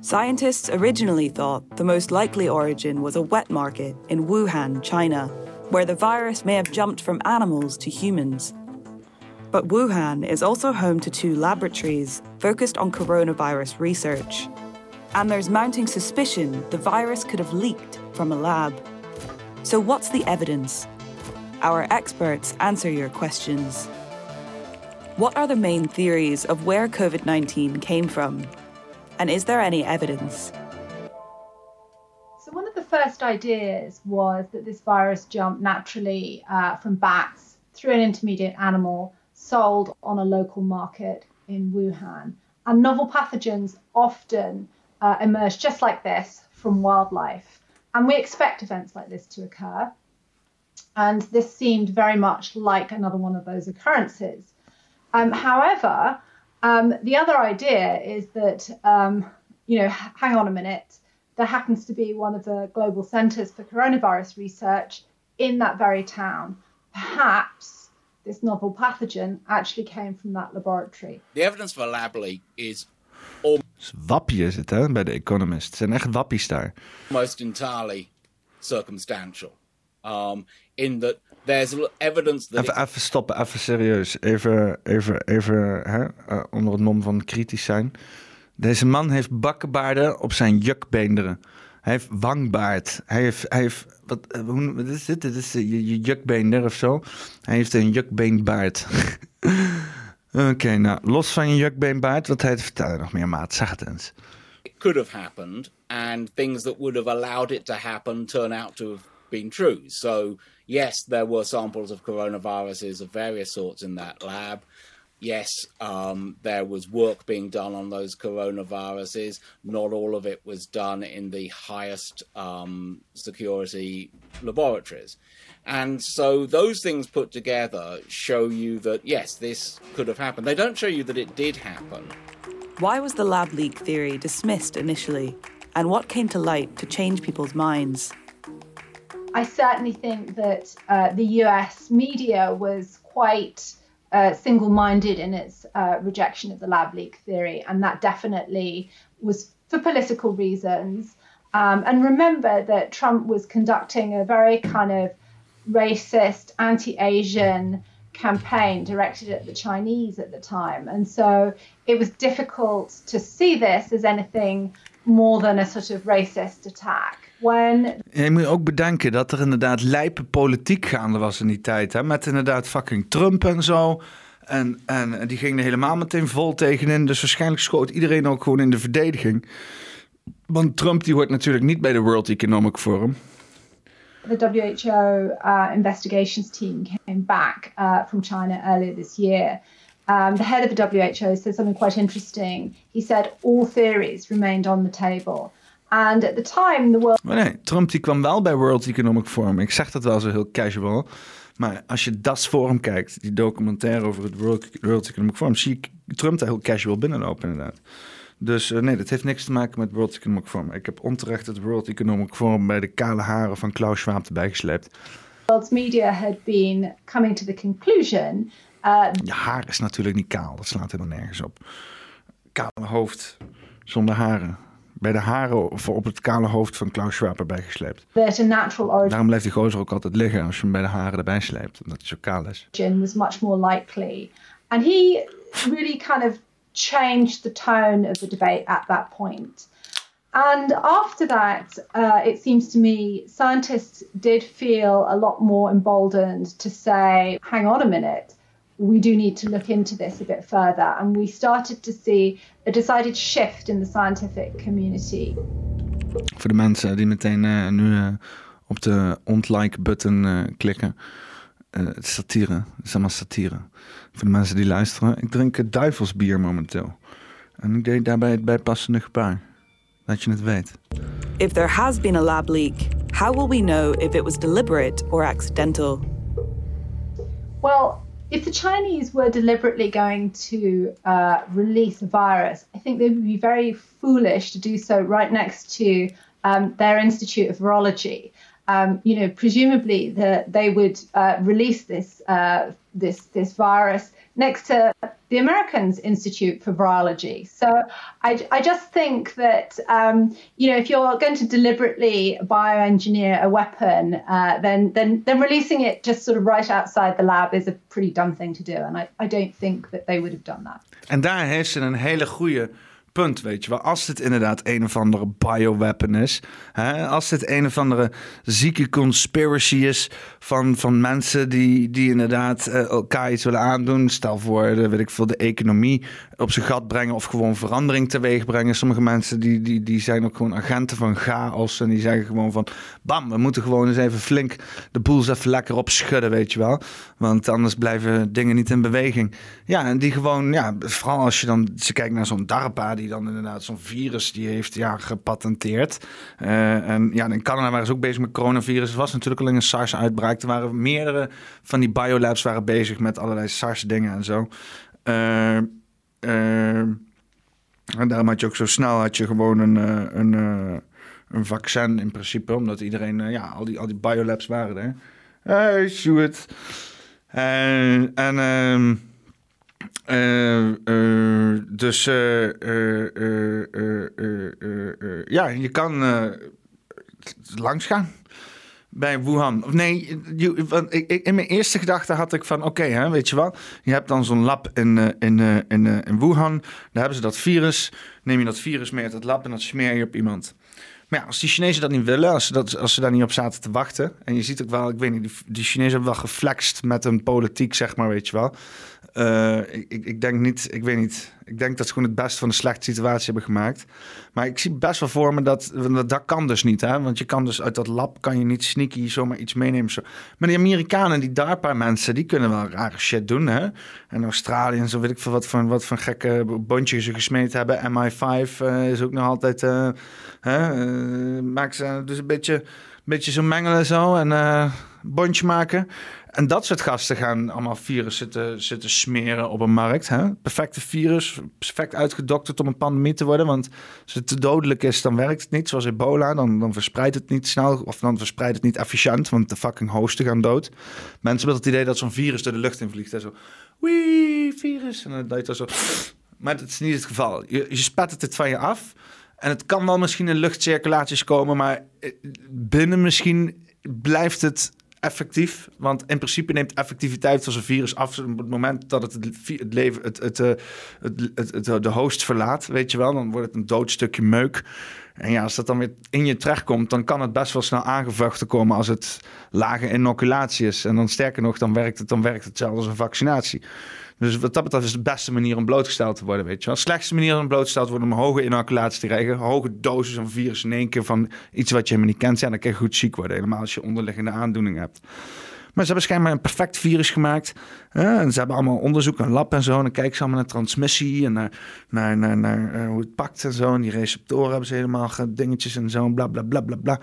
Scientists originally thought the most likely origin was a wet market in Wuhan, China, where the virus may have jumped from animals to humans. But Wuhan is also home to two laboratories focused on coronavirus research. And there's mounting suspicion the virus could have leaked from a lab. So, what's the evidence? Our experts answer your questions. What are the main theories of where COVID 19 came from? And is there any evidence? So, one of the first ideas was that this virus jumped naturally uh, from bats through an intermediate animal sold on a local market in Wuhan. And novel pathogens often uh, emerge just like this from wildlife. And we expect events like this to occur. And this seemed very much like another one of those occurrences. Um, however, um, the other idea is that, um, you know, hang on a minute, there happens to be one of the global centers for coronavirus research in that very town. Perhaps this novel pathogen actually came from that laboratory. The evidence for a lab leak is Wappie is het, hè, bij The Economist. Het zijn echt wappies daar. Almost entirely circumstantial. Um, in that there's evidence that... Even, even stoppen, even serieus. Even, even, even hè, uh, onder het mom van kritisch zijn. Deze man heeft bakkenbaarden op zijn jukbeenderen. Hij heeft wangbaard. Hij heeft, hij heeft wat, eh, hoe, wat is dit? Dit is je, je jukbeender of zo. Hij heeft een jukbeenbaard. Oké, okay, nou, los van je jukbeenbaard, wat hij te vertellen nog meer, maat. Zeg het eens. It could have happened, and things that would have allowed it to happen turn out to have been true. So, yes, there were samples of coronaviruses of various sorts in that lab. yes, um, there was work being done on those coronaviruses. Not all of it was done in the highest um, security laboratories. And so those things put together show you that, yes, this could have happened. They don't show you that it did happen. Why was the lab leak theory dismissed initially? And what came to light to change people's minds? I certainly think that uh, the US media was quite uh, single minded in its uh, rejection of the lab leak theory, and that definitely was for political reasons. Um, and remember that Trump was conducting a very kind of racist, anti Asian campaign directed at the Chinese at the time. And so it was difficult to see this as anything more than a sort of racist attack. When... je moet ook bedenken dat er inderdaad lijpe politiek gaande was in die tijd. Hè? Met inderdaad fucking Trump en zo. En, en die ging er helemaal meteen vol tegenin. Dus waarschijnlijk schoot iedereen ook gewoon in de verdediging. Want Trump die hoort natuurlijk niet bij de World Economic Forum. The WHO uh, investigations team came back uh, from China earlier this year. Um, the head of the WHO said something quite interesting. He said all theories remained on the table. And at the time, the world. Maar nee, Trump die kwam wel bij World Economic Forum. Ik zeg dat wel zo heel casual. Maar als je dat forum kijkt, die documentaire over het World, World Economic Forum, zie ik Trump daar heel casual binnenlopen, inderdaad. Dus uh, nee, dat heeft niks te maken met World Economic Forum. Ik heb onterecht het World Economic Forum bij de kale haren van Klaus Schwab erbij gesleept. World's media had been coming to the conclusion. Uh, je haar is natuurlijk niet kaal, dat slaat helemaal nergens op. Kale hoofd zonder haren bij de haren of op het kale hoofd van Klaus Schwab erbij gesleept. That a natural origin. Daarom blijft die gozer ook altijd liggen als je hem bij de haren erbij sleept, omdat hij zo kaal is. Was much more likely, and he really kind of changed the tone of the debate at that point. And after that, uh, it seems to me scientists did feel a lot more emboldened to say, hang on a minute, we do need to look into this a bit further. And we started to see a decided shift in the scientific community. Voor de mensen die meteen uh, nu uh, op de ontlike-button uh, klikken. het is satire. Het is allemaal satire. Voor de mensen die luisteren. Ik drink duivelsbier momenteel. En ik deed daarbij het bijpassende gebaar. Dat je het weet. If there has been a lab leak, how will we know if it was deliberate or accidental? Well, if the Chinese were deliberately going to uh, release a virus, I think they would be very foolish to do so right next to um, their Institute of Virology. Um, you know, presumably the, they would uh, release this uh, this this virus next to the Americans Institute for Virology. So I, I just think that, um, you know, if you're going to deliberately bioengineer a weapon, uh, then, then, then releasing it just sort of right outside the lab is a pretty dumb thing to do. And I, I don't think that they would have done that. En daar heeft ze een hele goede punt, weet je wel. Als dit inderdaad een of andere bioweapon is. Hè, als dit een of andere zieke conspiracy is van, van mensen die, die inderdaad uh, elkaar iets willen aandoen. Stel voor, weet ik veel, de economie op zijn gat brengen of gewoon verandering teweeg brengen. Sommige mensen die, die, die zijn ook gewoon agenten van chaos en die zeggen gewoon van... Bam, we moeten gewoon eens even flink de boel even lekker opschudden, weet je wel. Want anders blijven dingen niet in beweging. Ja, en die gewoon, ja, vooral als je dan... Ze kijkt naar zo'n DARPA die dan inderdaad zo'n virus die heeft ja, gepatenteerd. Uh, en ja, in Canada waren ze ook bezig met coronavirus. Het was natuurlijk alleen een SARS-uitbraak. Er waren meerdere van die biolabs waren bezig met allerlei SARS-dingen en zo. Uh, en daarom had je ook zo snel had je gewoon een, een, een vaccin in principe. Omdat iedereen, ja, al die, al die biolabs waren er. Hey, Stuart. En... en ehm, dus ja, je kan langs gaan bij Wuhan. Of nee, in mijn eerste gedachte had ik van... oké, weet je wel, je hebt dan zo'n lab in, in, in, in Wuhan. Daar hebben ze dat virus. Neem je dat virus mee uit het lab en dat smeer je op iemand. Maar ja, als die Chinezen dat niet willen, als ze, dat, als ze daar niet op zaten te wachten... en je ziet ook wel, ik weet niet, die, Chinezen hebben wel geflext met een politiek, zeg maar, weet je wel... Ik, ik, denk niet, ik weet niet. Ik denk dat ze gewoon het beste van de slechte situatie hebben gemaakt. Maar ik zie best wel voor me dat, dat, kan dus niet. Hè? Want je kan dus uit dat lab kan je niet sneaky zomaar iets meenemen. Zo. Maar die Amerikanen, die DARPA mensen, die kunnen wel rare shit doen. Hè? En Australië en zo weet ik veel wat van, wat van gekke bondjes ze gesmeed hebben. MI5 uh, is ook nog altijd... Uh, ze dus een beetje, beetje zo mengelen zo en bondje maken. En dat soort gasten gaan allemaal virus zitten, zitten smeren op een markt. Hè? Perfecte virus, perfect uitgedokterd om een pandemie te worden. Want als het te dodelijk is, dan werkt het niet. Zoals ebola, dan, dan verspreidt het niet snel. Of dan verspreidt het niet efficiënt, want de fucking hosten gaan dood. Mensen hebben het idee dat zo'n virus door de lucht in vliegt. Hè? Zo, wee, virus. En dan dat zo... Maar dat is niet het geval. Je, je spat het van je af. En het kan wel misschien in luchtcirculaties komen, maar eh, binnen misschien blijft het effectief. Want in principe neemt effectiviteit van zo'n virus af op het moment dat het het, leven, het, het, eh, het, het, de host verlaat, weet je wel. Dan wordt het een dood stukje meuk. En ja, als dat dan weer in je terechtkomt, dan kan het best wel snel aangevochten komen als het lage inoculatie is. En dan sterker nog, dan werkt het, dan werkt het zelfs als een vaccinatie. Dus wat dat betreft is de beste manier om blootgesteld te worden, weet je wel. De slechtste manier om blootgesteld te worden om hoge inoculatie te krijgen. Hoge dosis van virus in één keer van iets wat je helemaal niet kent. Ja, dan kan je goed ziek worden. Helemaal als je onderliggende aandoening hebt. Maar ze hebben schijnbaar een perfect virus gemaakt. en ze hebben allemaal onderzoek, een lab en zo. En dan kijken ze allemaal naar transmissie en naar, naar, naar, naar uh, hoe het pakt en zo. En die receptoren hebben ze helemaal dingetjes en zo. Bla bla bla bla bla.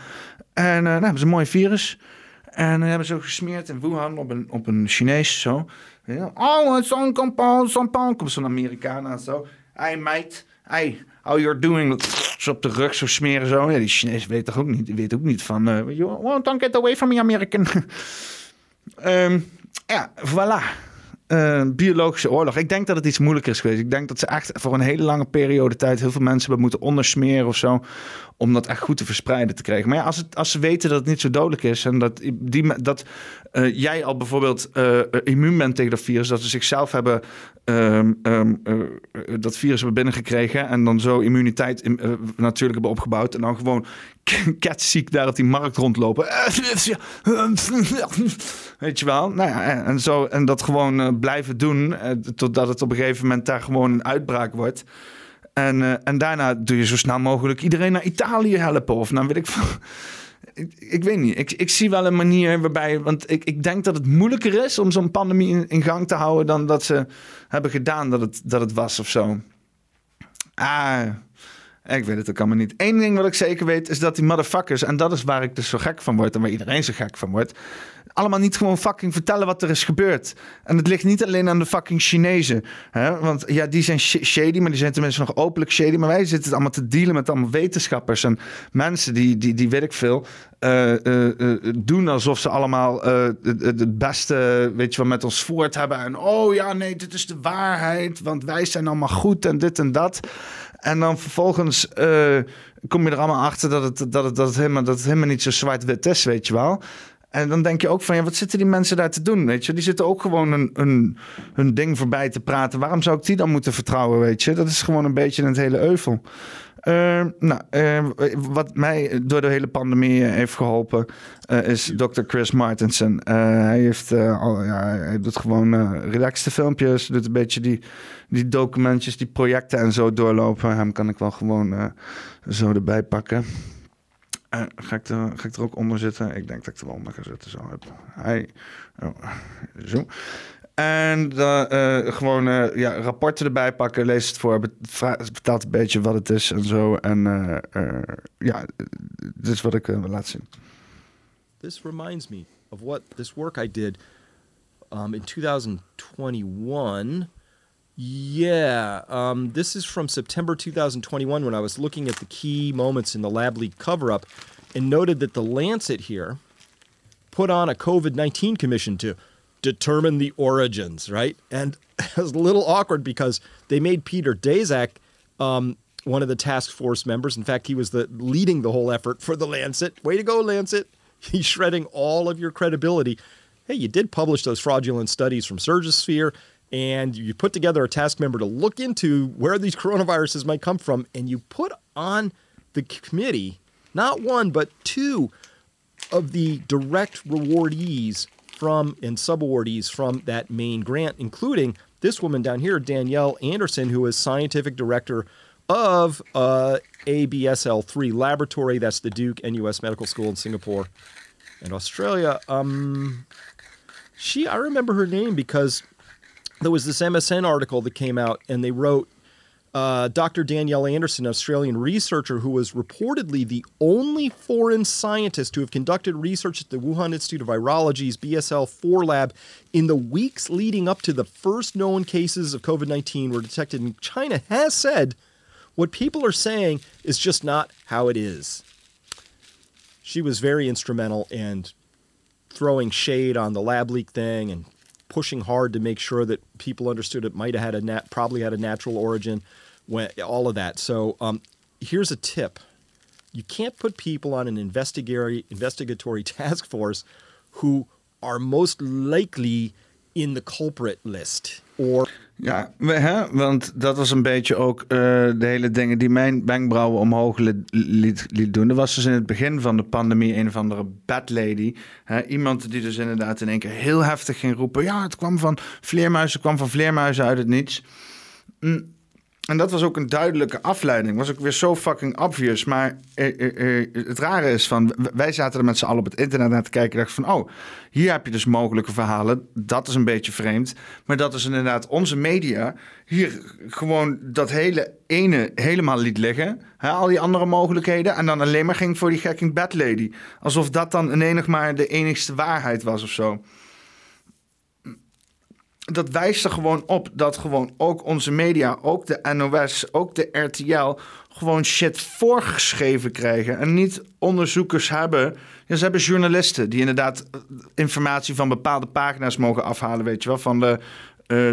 En uh, nou hebben ze een mooi virus. En dan hebben ze ook gesmeerd in Wuhan op een, op een Chinees zo. Oh, zo'n compound, zo'n Komt zo'n Amerikaan aan zo. Hey mate, hey, how you're doing? Zo op de rug zo smeren zo. Ja, die Chinees weet toch ook niet, weet ook niet van... Uh, don't get away from me, American. um, ja, voilà. uh, biologische oorlog. Ik denk dat het iets moeilijker is geweest. Ik denk dat ze echt voor een hele lange periode tijd heel veel mensen hebben moeten ondersmeren of zo. Om dat echt goed te verspreiden te krijgen. Maar ja, als, het, als ze weten dat het niet zo dodelijk is. En dat, die, dat uh, jij al bijvoorbeeld uh, immuun bent tegen dat virus. Dat ze zichzelf hebben um, um, dat virus hebben binnengekregen. En dan zo immuniteit natuurlijk hebben opgebouwd. En dan gewoon ketsziek daar op die markt rondlopen. Weet je wel? Nou en, zo, en dat gewoon blijven doen. Totdat het op een gegeven moment daar gewoon een uitbraak wordt. En, uh, en daarna doe je zo snel mogelijk iedereen naar Italië helpen. Of nou weet. Ik, ik, weet niet. Ik, ik zie wel een manier waarbij. Want ik, ik denk dat het moeilijker is om zo'n pandemie in, in, gang te houden. dan dat ze hebben gedaan dat het, dat het was of zo. Ah. Ik weet het ook allemaal niet. Eén ding wat ik zeker weet is dat die motherfuckers, en dat is waar ik dus zo gek van word en waar iedereen zo gek van wordt, allemaal niet gewoon fucking vertellen wat er is gebeurd. En het ligt niet alleen aan de fucking Chinezen. Hè? Want ja, die zijn shady, maar die zijn tenminste nog openlijk shady. Maar wij zitten allemaal te dealen met allemaal wetenschappers en mensen die, die, die weet ik veel, uh, uh, uh, doen alsof ze allemaal het, het, beste, weet je wel, met ons voort hebben. En oh ja, nee, dit is de waarheid, want wij zijn allemaal goed en dit en dat. En dan vervolgens kom je er allemaal achter dat het, dat het, dat het, helemaal, dat het helemaal niet zo zwart-wit is, weet je wel. En dan denk je ook van, ja, wat zitten die mensen daar te doen, weet je? Die zitten ook gewoon een, hun ding voorbij te praten. Waarom zou ik die dan moeten vertrouwen, weet je? Dat is gewoon een beetje het hele euvel. Uh, nou, uh, wat mij door de hele pandemie heeft geholpen uh, is Dr. Chris Martensen. hij, heeft, ja, hij doet gewoon relaxte filmpjes, doet een beetje die, die documentjes, die projecten en zo doorlopen. Hem kan ik wel gewoon zo erbij pakken. Ga, ik er, ga ik er ook onder zitten? Ik denk dat ik er wel onder ga zitten. Zo. Hij, oh, zo. En dan uh, gewoon uh, ja, rapporten erbij pakken, lees het voor, vertelt een beetje wat het is en zo. En ja, dit is wat ik wil laten zien. This reminds me of what this work I did um, in 2021. Yeah, um, this is from September 2021 when I was looking at the key moments in the lab leak cover up and noted that the Lancet here put on a COVID 19 commission to determine the origins, right? And it was a little awkward because they made Peter Daszak um, one of the task force members. In fact, he was the leading the whole effort for the Lancet. Way to go, Lancet! He's shredding all of your credibility. Hey, you did publish those fraudulent studies from Surgisphere and you put together a task member to look into where these coronaviruses might come from, and you put on the committee not one but two of the direct rewardees from and subawardees from that main grant, including this woman down here, Danielle Anderson, who is scientific director of uh, ABSL3 laboratory. That's the Duke NUS Medical School in Singapore and Australia. Um, she, I remember her name because there was this MSN article that came out, and they wrote uh, Dr. Danielle Anderson, an Australian researcher who was reportedly the only foreign scientist to have conducted research at the Wuhan Institute of Virology's BSL 4 lab in the weeks leading up to the first known cases of COVID 19 were detected in China, has said what people are saying is just not how it is. She was very instrumental in throwing shade on the lab leak thing and pushing hard to make sure that people understood it might have had a nat- probably had a natural origin, when, all of that. So um, here's a tip: you can't put people on an investigatory investigatory task force who are most likely in the culprit list or Ja, hè? want dat was een beetje ook uh, de hele dingen die mijn wenkbrauwen omhoog liet, liet, doen. Er was dus in het begin van de pandemie een of andere bad lady. Hè? Iemand die dus inderdaad in één keer heel heftig ging roepen. Ja, het kwam van vleermuizen, kwam van vleermuizen uit het niets. Mm. En dat was ook een duidelijke afleiding. Was ook weer zo fucking obvious. Maar eh, eh, eh, het rare is van... Wij zaten er met z'n allen op het internet naar te kijken. En dachten van, oh, hier heb je dus mogelijke verhalen. Dat is een beetje vreemd. Maar dat is inderdaad onze media... hier gewoon dat hele ene helemaal liet liggen. Hè, al die andere mogelijkheden. En dan alleen maar ging voor die gekking bad lady. Alsof dat dan in enig maar de enigste waarheid was of zo dat wijst er gewoon op dat gewoon ook onze media, ook de NOS, ook de RTL, gewoon shit voorgeschreven krijgen. En niet onderzoekers hebben. Ja, ze hebben journalisten die inderdaad informatie van bepaalde pagina's mogen afhalen, weet je wel. Van de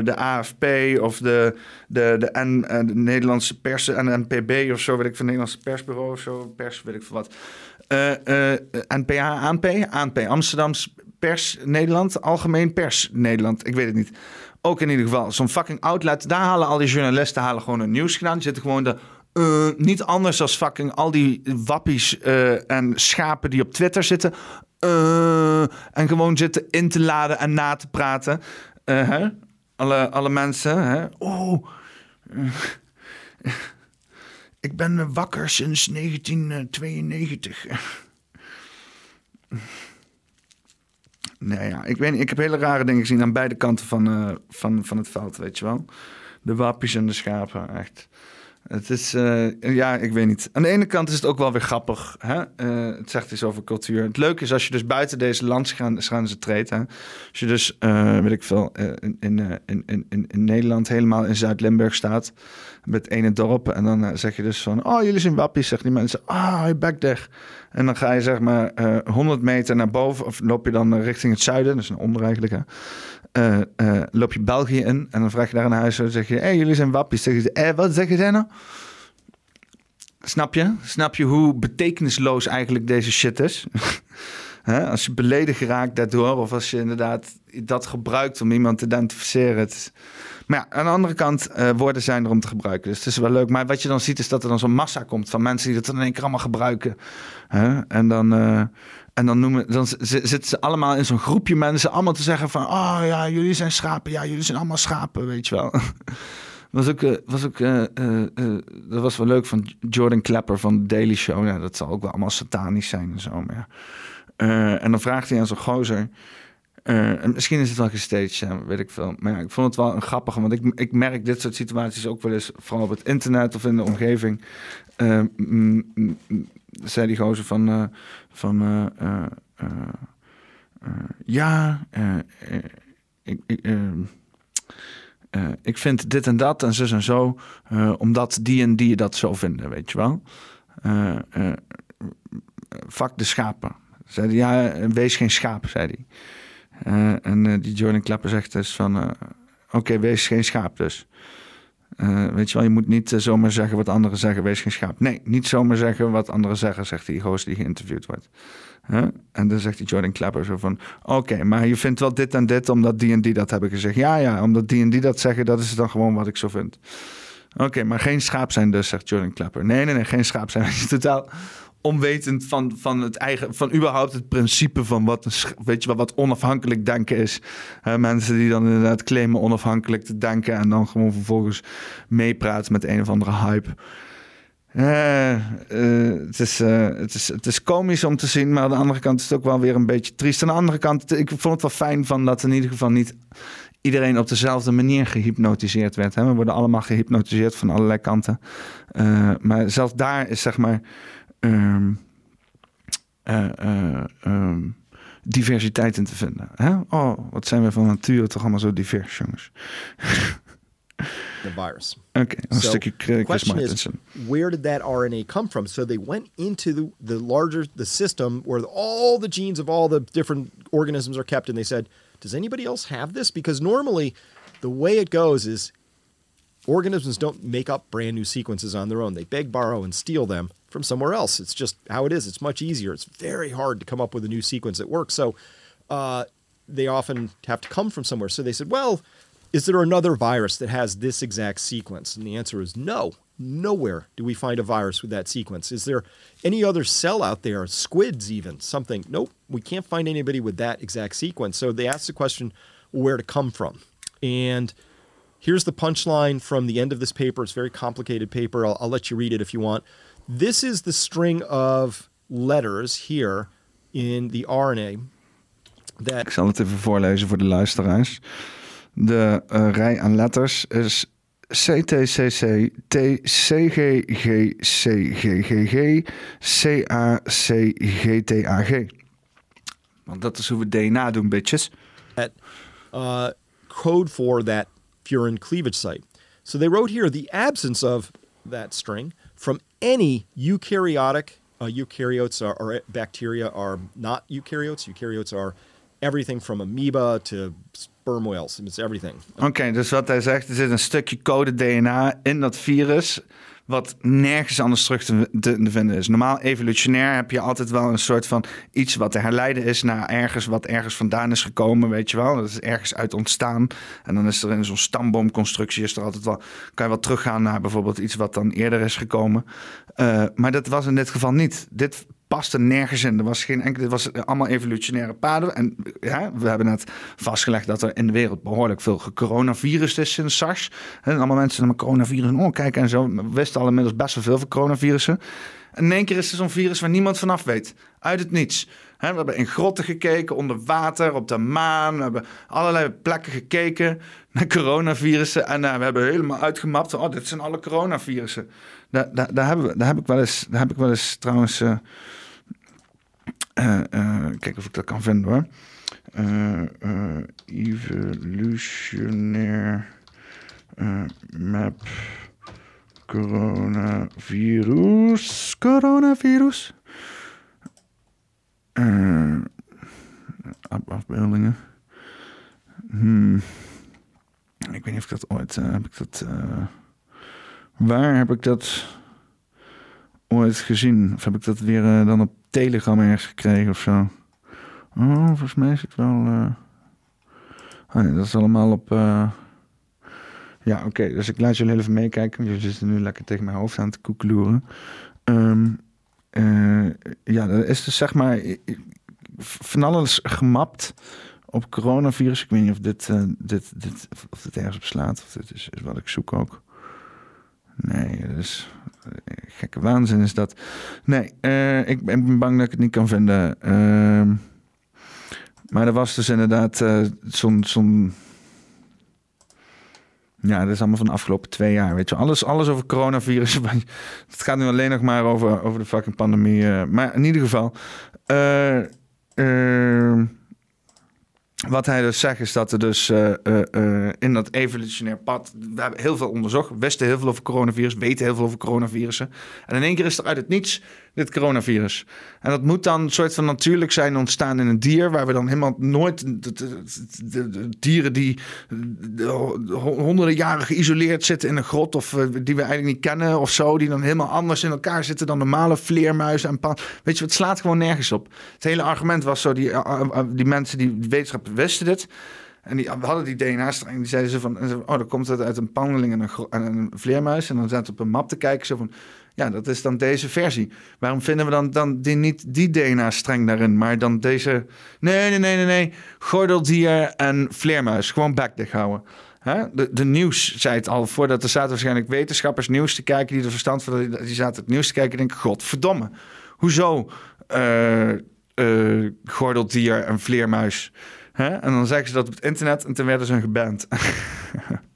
de AFP of de, de, de, N, de Nederlandse pers en NPB of zo, weet ik van Nederlandse persbureau of zo, pers, weet ik veel wat. NPA, ANP, ANP, Amsterdams Pers Nederland, Algemeen Pers Nederland, ik weet het niet. Ook in ieder geval, zo'n fucking outlet, daar halen al die journalisten halen gewoon een nieuws gedaan. Die zitten gewoon de uh, niet anders als fucking al die wappies uh, en schapen die op Twitter zitten. Uh, en gewoon zitten in te laden en na te praten. Hè? Alle, alle mensen. Hè? Oh, ik ben wakker sinds 1992. Nee, ja, ik, weet, ik heb hele rare dingen gezien aan beide kanten van, van, van het veld, weet je wel. De wappies en de schapen, echt. Het is, uh, ja, ik weet niet. Aan de ene kant is het ook wel weer grappig. Hè? Uh, het zegt iets over cultuur. Het leuke is als je dus buiten deze landsgrenzen treedt. Hè? Als je dus, uh, weet ik veel, in, in, in, in, Nederland helemaal in Zuid-Limburg staat. Met ene dorp. En dan zeg je dus van, oh, jullie zijn wappies. Zeggen die mensen, ah, oh, je back. En dan ga je zeg maar 100 meter naar boven. Of loop je dan richting het zuiden. Dus naar onder eigenlijk. Hè? uh, loop je België in en dan vraag je daar een huis en zeg je, hé, hey, jullie zijn wappies. Zeg je, eh, wat zeggen zij nou? Snap je? Snap je hoe betekenisloos eigenlijk deze shit is? als je beledigd raakt daardoor, of als je inderdaad dat gebruikt om iemand te identificeren. Het Maar ja, aan de andere kant, uh, woorden zijn er om te gebruiken. Dus het is wel leuk. Maar wat je dan ziet, is dat er dan zo'n massa komt van mensen die dat in één keer allemaal gebruiken. En dan, en dan, noemen, dan zitten ze allemaal in zo'n groepje mensen allemaal te zeggen van... Oh ja, jullie zijn schapen. Ja, jullie zijn allemaal schapen, weet je wel. was ook, uh, was ook, dat was wel leuk van Jordan Klepper van The Daily Show. Ja, dat zal ook wel allemaal satanisch zijn en zo. Maar en dan vraagt hij aan zo'n gozer... en misschien is het wel gestaged, weet ik veel. Maar ja, ik vond het wel een grappige, want ik, ik merk dit soort situaties ook wel eens, vooral op het internet of in de omgeving zei die gozer van, uh, van uh, ja, ik, ik, ik vind dit en dat en zo en zo, omdat die en die dat zo vinden, weet je wel. vak de schapen. Zei ja, wees geen schaap, zei hij. En die Jordan Klepper zegt dus van, oké, wees geen schaap dus. Weet je wel, je moet niet zomaar zeggen wat anderen zeggen, wees geen schaap. Nee, niet zomaar zeggen wat anderen zeggen, zegt die host die geïnterviewd wordt. En dan zegt die Jordan Klepper zo van... Oké, maar je vindt wel dit en dit omdat die en die dat hebben gezegd. Ja, ja, omdat die en die dat zeggen, dat is dan gewoon wat ik zo vind. Oké, maar geen schaap zijn dus, zegt Jordan Klepper. Nee, nee, nee, geen schaap zijn. Totaal onwetend van, van het eigen, van überhaupt het principe van wat, weet je wat onafhankelijk denken is. mensen die dan inderdaad claimen onafhankelijk te denken en dan gewoon vervolgens meepraten met een of andere hype. Uh, het, is, uh, het, is, het is komisch om te zien, maar aan de andere kant is het ook wel weer een beetje triest. Aan de andere kant, ik vond het wel fijn van dat in ieder geval niet iedereen op dezelfde manier gehypnotiseerd werd. Hè. We worden allemaal gehypnotiseerd van allerlei kanten. maar zelfs daar is zeg maar um, um, diversiteit in te vinden. Hè? Oh, wat zijn we van nature toch allemaal zo divers, jongens. the virus. Okay, a so stukje Chris question is, where did that RNA come from? So they went into the, the larger the system where all the genes of all the different organisms are kept, and they said, "Does anybody else have this?" Because normally, the way it goes is organisms don't make up brand new sequences on their own. They beg, borrow, and steal them from somewhere else. It's just how it is. It's much easier. It's very hard to come up with a new sequence that works. So uh, they often have to come from somewhere. So they said, well, is there another virus that has this exact sequence? And the answer is no. Nowhere do we find a virus with that sequence. Is there any other cell out there, squids even, something? Nope, we can't find anybody with that exact sequence. So they asked the question where to come from. And here's the punchline from the end of this paper. It's a very complicated paper. I'll, I'll let you read it if you want. This is the string of letters here in the RNA. That Ik zal het even voorlezen voor de luisteraars. De uh, rij aan letters is CTCC, TCGG, CGGG, CACGTAG. Want dat is hoe we DNA doen, bitches. That uh, code for that furin cleavage site. So they wrote here the absence of that string from any eukaryotic uh, eukaryotes are, or bacteria are not eukaryotes. Eukaryotes are everything from amoeba to sperm whales. It's everything. Oké, dus wat hij zegt, er zit een stukje code DNA in dat virus wat nergens anders terug te, te, vinden is. Normaal evolutionair heb je altijd wel een soort van iets wat te herleiden is naar ergens wat ergens vandaan is gekomen, weet je wel. Dat is ergens uit ontstaan. En dan is er in zo'n stamboomconstructie is er altijd wel, kan je wel teruggaan naar bijvoorbeeld iets wat dan eerder is gekomen. Uh, maar dat was in dit geval niet. Dit paste nergens in. Er was geen enkel, dit was allemaal evolutionaire paden. En ja, we hebben net vastgelegd dat er in de wereld behoorlijk veel coronavirus is sinds SARS. En allemaal mensen naar coronavirus oh, kijken en zo. We wisten al inmiddels best wel veel van coronavirussen. En in één keer is er zo'n virus waar niemand vanaf weet. Uit het niets. we hebben in grotten gekeken, onder water, op de maan. We hebben allerlei plekken gekeken naar coronavirussen. En uh, we hebben helemaal uitgemapt. Oh, dit zijn alle coronavirussen. Daar, daar, daar, hebben we, daar, heb, ik wel eens, daar heb ik wel eens trouwens... Uh, kijken of ik dat kan vinden hoor. evolutionair map coronavirus. Coronavirus. afbeeldingen. Hmm. Ik weet niet of ik dat ooit heb ik dat. waar heb ik dat ooit gezien? Of heb ik dat weer dan op Telegram ergens gekregen of zo? Oh, volgens mij is het wel. Uh... Nee, dat is allemaal op. Uh... Ja, oké. Dus ik laat jullie even meekijken. Jullie zitten nu lekker tegen mijn hoofd aan te koekloeren. Um, uh, ja, dat is dus zeg maar van alles gemapt op coronavirus. Ik weet niet of dit, dit, dit, of dit ergens op slaat. Of dit is, is wat ik zoek ook. Nee, is gekke waanzin is dat. Nee, uh, ik ben bang dat ik het niet kan vinden. Uh, maar er was dus inderdaad uh, zo'n... ja, dat is allemaal van de afgelopen twee jaar. Weet je, alles, alles over coronavirus. Het gaat nu alleen nog maar over, over de fucking pandemie. Uh, maar in ieder geval. Uh, wat hij dus zegt is dat er dus uh, uh, in dat evolutionair pad... We hebben heel veel onderzocht, we wisten heel veel over coronavirus... weten heel veel over coronavirussen. En in één keer is er uit het niets dit coronavirus. En dat moet dan een soort van natuurlijk zijn ontstaan in een dier... waar we dan helemaal nooit... De, dieren die honderden jaren geïsoleerd zitten in een grot... of die we eigenlijk niet kennen of zo... die dan helemaal anders in elkaar zitten dan normale vleermuizen en pan. Weet je, het slaat gewoon nergens op. Het hele argument was zo, die, die mensen die wetenschap wisten dit. En die hadden die DNA-streng. Die zeiden ze van, oh, dan komt het uit een pandeling en een, een vleermuis. En dan zaten op een map te kijken. Zo van, ja, dat is dan deze versie. Waarom vinden we dan, dan die, niet die DNA-streng daarin, maar dan deze... Nee, nee, nee, nee, nee. Gordeldier en vleermuis. Gewoon backdicht houden. De, de nieuws zei het al, voordat er zaten waarschijnlijk wetenschappers nieuws te kijken... die er verstand van die zaten het nieuws te kijken en denken... godverdomme, hoezo uh, uh, gordeldier en vleermuis... En dan zeggen ze dat op het internet en toen werden ze geband.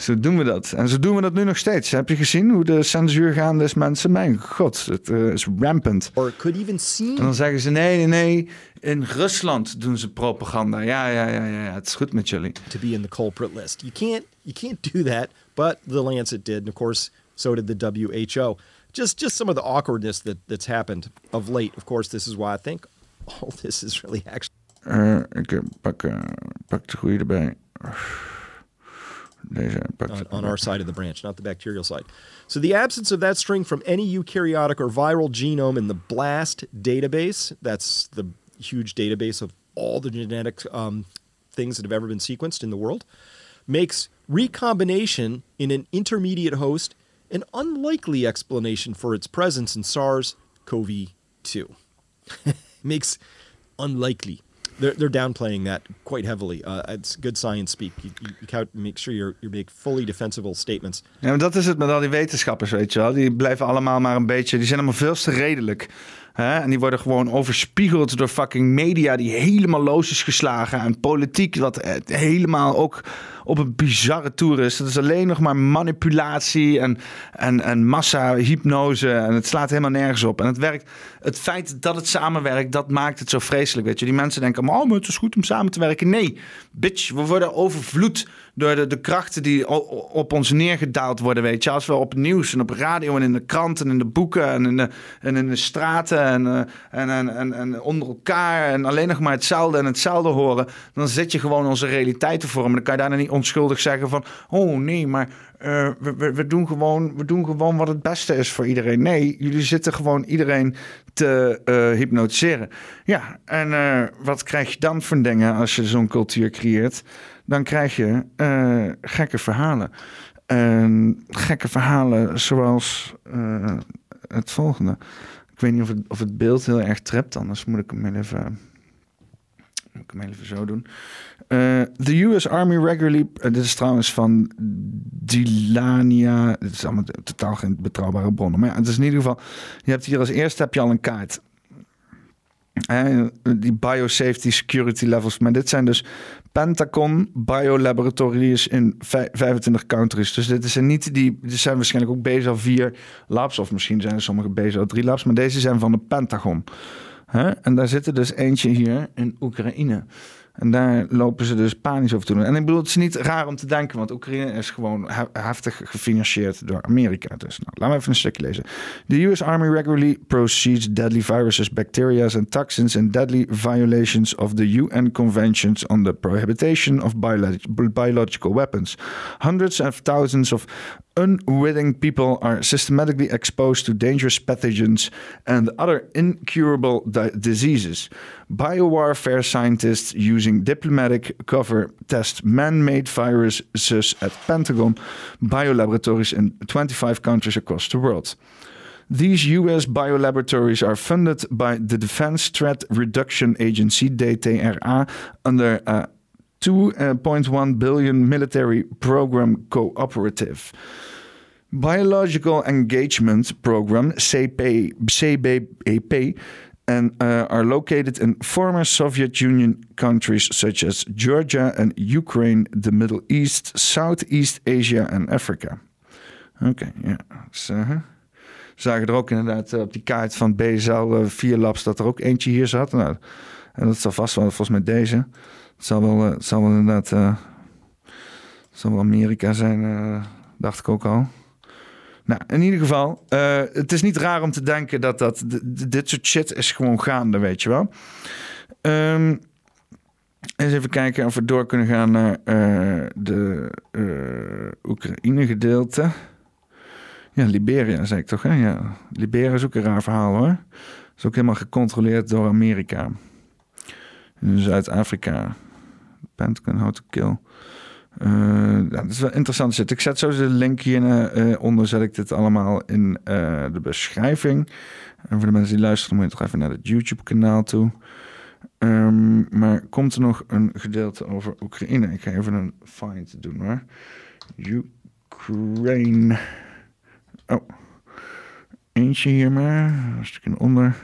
zo doen we dat. En zo doen we dat nu nog steeds. Heb je gezien hoe de censuur gaande is, mensen? Mijn god, het uh, is rampant. Or could even. En dan zeggen ze, nee, nee, nee. In Rusland doen ze propaganda. Ja, ja, ja, ja, ja. Het is goed met jullie. To be in the culprit list. You can't, you can't do that. But the Lancet did. And of course, so did the WHO. Just, just some of the awkwardness that, that's happened of late. Of course, this is why I think all this is really actually uh, ik pak, uh, pak de goede erbij. On, on our side of the branch, not the bacterial side. So the absence of that string from any eukaryotic or viral genome in the BLAST database, that's the huge database of all the genetic um, things that have ever been sequenced in the world, makes recombination in an intermediate host an unlikely explanation for its presence in SARS-CoV-2. makes unlikely they're, they're downplaying that quite heavily. Uh, it's good science speak. You, you, you make sure you're, you make fully defensible statements. Ja, maar dat is het met al die wetenschappers, weet je wel. Die blijven allemaal maar een beetje... Die zijn allemaal veel te redelijk. Hè? En die worden gewoon overspiegeld door fucking media... die helemaal los is geslagen. En politiek wat eh, helemaal ook op een bizarre tour is. Het is alleen nog maar manipulatie en, en, en massa-hypnose. En het slaat helemaal nergens op. En het werkt. Het feit dat het samenwerkt, dat maakt het zo vreselijk. Weet je, die mensen denken: oh, maar het is goed om samen te werken. Nee, bitch, we worden overvloed door de, de krachten die op ons neergedaald worden. Weet je, als we op nieuws en op radio en in de kranten en in de boeken en in de, en in de straten en, uh, en, en, en, onder elkaar en alleen nog maar hetzelfde en hetzelfde horen, dan zit je gewoon onze realiteit te vormen. Dan kan je daarna niet onschuldig zeggen van, oh nee, maar uh, we, we, doen gewoon, we doen gewoon wat het beste is voor iedereen. Nee, jullie zitten gewoon iedereen te uh, hypnotiseren. Ja, en wat krijg je dan voor dingen als je zo'n cultuur creëert? Dan krijg je gekke verhalen. En gekke verhalen zoals het volgende. Ik weet niet of het, of het beeld heel erg trept, anders moet ik hem even, moet ik hem even zo doen. Uh, the US Army regularly, uh, dit is trouwens van Dilania, het is allemaal totaal geen betrouwbare bronnen, maar het is in ieder geval, je hebt hier als eerste heb je al een kaart. Die biosafety security levels. Maar dit zijn dus Pentagon biolaboratories in 25 countries. Dus dit zijn niet die. Dit zijn waarschijnlijk ook BSL 4 labs. Of misschien zijn er sommige BSL 3 labs. Maar deze zijn van de Pentagon. En daar zitten dus eentje hier in Oekraïne. En daar lopen ze dus panisch over te doen. En ik bedoel, het is niet raar om te denken, want Oekraïne is gewoon heftig gefinancierd door Amerika. Dus nou, laten we even een stukje lezen. The US Army regularly proceeds deadly viruses, bacteria and toxins and deadly violations of the UN Conventions on the Prohibition of Biological Weapons. Hundreds of thousands of unwitting people are systematically exposed to dangerous pathogens and other incurable di- diseases. Biowarfare scientists using diplomatic cover test man-made viruses at Pentagon biolaboratories in 25 countries across the world. These US biolaboratories are funded by the Defense Threat Reduction Agency, DTRA, under a 2.1 billion military program cooperative. Biological Engagement Program, CP, CBEP, and uh, are located in former Soviet Union countries such as Georgia and Ukraine, the Middle East, Southeast Asia and Africa. Oké, ja. Dus, uh, zagen er ook inderdaad uh, op die kaart van BSL uh, 4 Labs dat er ook eentje hier zat. Nou, en dat zal vast wel, volgens mij deze. Het zal wel, het zal wel inderdaad, het zal wel Amerika zijn, uh, dacht ik ook al. Nou, in ieder geval, het is niet raar om te denken dat, dat dit soort shit is gewoon gaande, weet je wel. Um, eens even kijken of we door kunnen gaan naar de Oekraïne-gedeelte. Ja, Liberia, zei ik toch? Hè? Ja, Liberia is ook een raar verhaal hoor. Is ook helemaal gecontroleerd door Amerika. In Zuid-Afrika. Pentagon, how to kill. Uh, dat is wel interessant zit. Ik zet zo de link hier uh, onder, zet ik dit allemaal in uh, de beschrijving. En voor de mensen die luisteren, moet je toch even naar het YouTube-kanaal toe. Um, maar komt er nog een gedeelte over Oekraïne? Ik ga even een find doen hoor. Ukraine. Oh, eentje hier maar. Een stukje onder.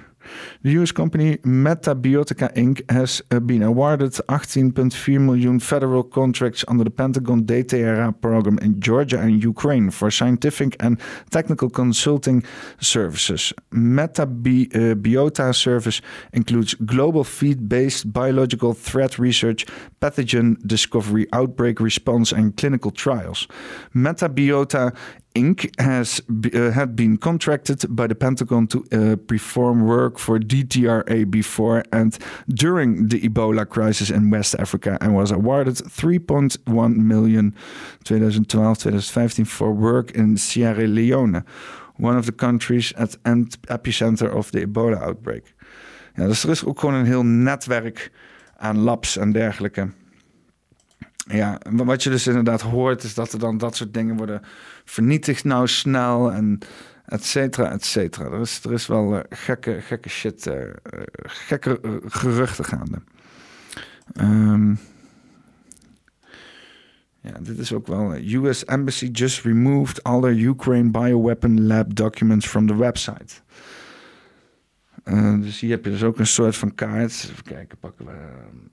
The US company Metabiotica Inc. has uh, been awarded 18.4 million federal contracts under the Pentagon DTRA program in Georgia and Ukraine for scientific and technical consulting services. Metabiota service includes global feed-based biological threat research, pathogen discovery, outbreak response, and clinical trials. Metabiota Inc. has uh, had been contracted by the Pentagon to uh, perform work for DTRA before and during the Ebola crisis in West Africa and was awarded 3.1 million 2012-2015 for work in Sierra Leone, one of the countries at epicenter of the Ebola outbreak. Ja, dus er is ook gewoon een heel netwerk aan labs en dergelijke. Ja, wat je dus inderdaad hoort, is dat er dan dat soort dingen worden vernietigd nou snel en et cetera, et cetera. Er is, er is wel uh, gekke, gekke shit, uh, gekke geruchten gaande. Um, ja, dit is ook wel. US Embassy just removed all their Ukraine bioweapon lab documents from the website. Dus hier heb je dus ook een soort van kaart. Even kijken, pakken we,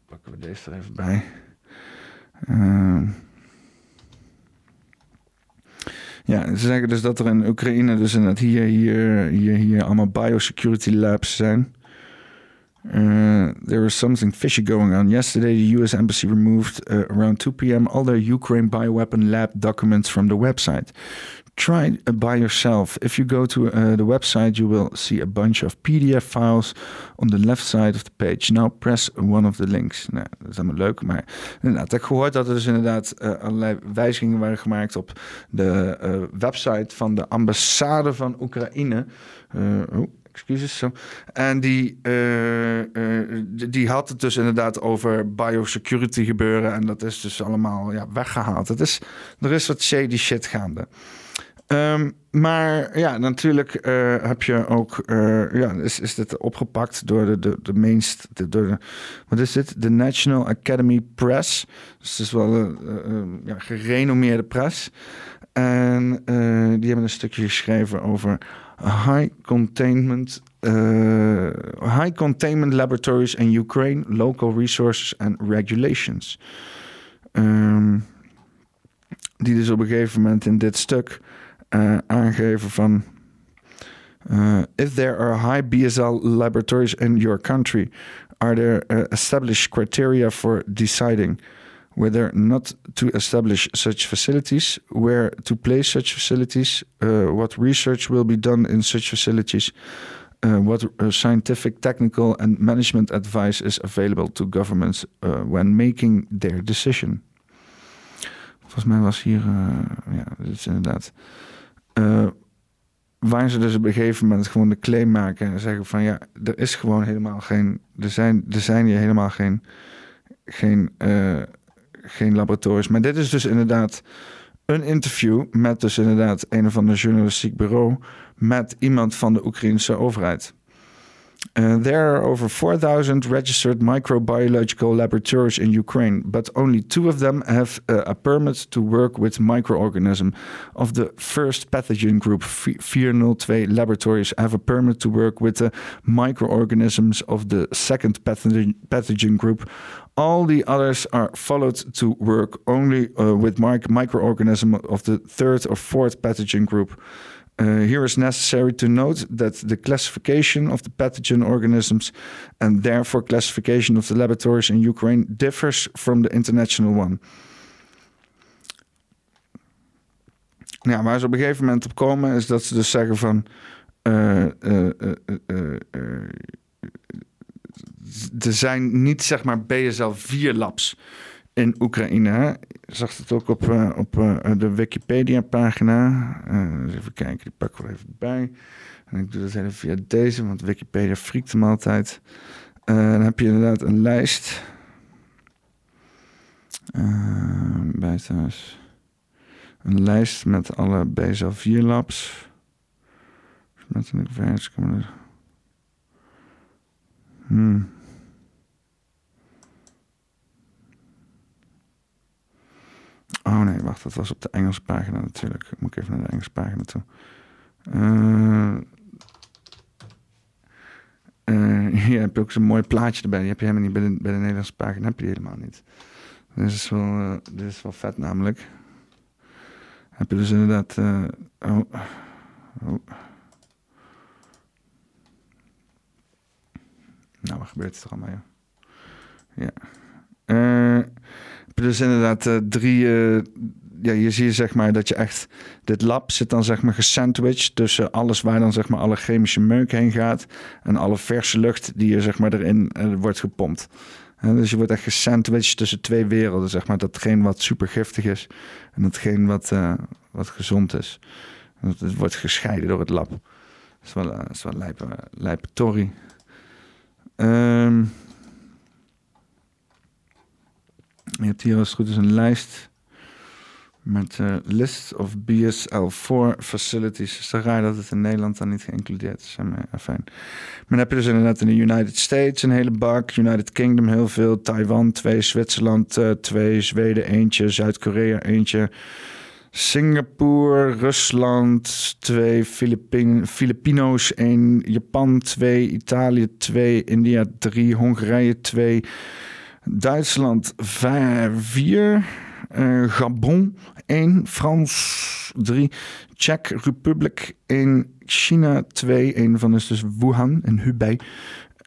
pakken we deze er even bij. Uh, ja, ze zeggen dus dat er in Oekraïne dus inderdaad hier, hier, hier, hier allemaal biosecurity labs zijn. Uh, there was something fishy going on. Yesterday, the U.S. Embassy removed uh, around 2 p.m. all their Ukraine bioweapon lab documents from the website. Try by yourself. If you go to uh, the website, you will see a bunch of PDF files on the left side of the page. Now press one of the links. Nou, dat is allemaal leuk, maar inderdaad, ik heb gehoord dat er dus inderdaad uh, allerlei wijzigingen waren gemaakt op de uh, website van de ambassade van Oekraïne. oh, excuses. En die, uh, die had het dus inderdaad over biosecurity gebeuren. En dat is dus allemaal ja, weggehaald. Het is, er is wat shady shit gaande. Um, maar ja, natuurlijk uh, heb je ook, uh, ja, is, is dit opgepakt door de, de, de meest, de, door wat is dit? De National Academy Press. Dus het is wel een uh, ja, gerenommeerde press. En die hebben een stukje geschreven over high containment, high containment laboratories in Ukraine, local resources and regulations. Um, die dus op een gegeven moment in dit stuk uh, aangeven van. Uh, if there are high BSL laboratories in your country, are there uh, established criteria for deciding whether not to establish such facilities, where to place such facilities, what research will be done in such facilities, what scientific, technical, and management advice is available to governments when making their decision? Volgens mij was hier, ja, dit is inderdaad. Uh, waar ze dus op een gegeven moment gewoon de claim maken en zeggen van ja, er is gewoon helemaal geen, er zijn, er zijn hier helemaal geen, geen, uh, geen laboratoriums. Maar dit is dus inderdaad een interview met dus inderdaad een of ander journalistiek bureau met iemand van de Oekraïnse overheid. Uh, there are over 4,000 registered microbiological laboratories in Ukraine, but only two of them have uh, a permit to work with microorganisms. Of the first pathogen group, 402 laboratories have a permit to work with the microorganisms of the second pathogen, pathogen group. All the others are followed to work only uh, with mic- microorganisms of the third or fourth pathogen group. Uh, here is necessary to note that the classification of the pathogen organisms and therefore classification of the laboratories in Ukraine differs from the international one. Ja, waar ze op een gegeven moment op komen is dat ze dus zeggen van. Uh, uh, er zijn niet zeg maar BSL 4 labs in Oekraïne. Zag het ook op, uh, op uh, de Wikipedia-pagina. Uh, even kijken, die pakken we even bij. En ik doe dat even via deze, want Wikipedia friekt hem altijd. dan heb je inderdaad een lijst. bij thuis. Een lijst met alle BSL4 labs. Met een vers Hmm. Oh nee, wacht, dat was op de Engelse pagina natuurlijk. Moet ik even naar de Engelse pagina toe. Uh, hier heb je ook zo'n mooi plaatje erbij. Die heb je helemaal niet bij de, bij de Nederlandse pagina. Heb je helemaal niet. Dit is wel, uh, dit is wel vet namelijk. Heb je dus inderdaad... oh, oh. Nou, wat gebeurt er allemaal, ja. Ja. Uh, dus inderdaad uh, drie... Uh, ja, je ziet zeg maar dat je echt... Dit lab zit dan zeg maar gesandwiched tussen alles waar dan zeg maar alle chemische meuk heen gaat... en alle verse lucht die er zeg maar erin wordt gepompt. En dus je wordt echt gesandwiched tussen twee werelden, zeg maar. Datgene wat super giftig is en datgene wat, wat gezond is. Het wordt gescheiden door het lab. Dat is wel, dat is wel lijpe, lijpe je hebt hier als het goed is een lijst met uh, list of BSL-4 facilities. is raar dat het in Nederland dan niet geïncludeerd is. Maar, fijn. Maar dan heb je dus inderdaad in de United States een hele bak. United Kingdom heel veel. Taiwan twee. Zwitserland uh, twee. Zweden eentje. Zuid-Korea eentje. Singapore, Rusland 2, Filipin Filipino's 1, Japan 2, Italië 2, India 3, Hongarije 2, Duitsland 4, uh, Gabon 1, Frans 3, Czech Republic 1, China 2, een van is dus Wuhan en Hubei.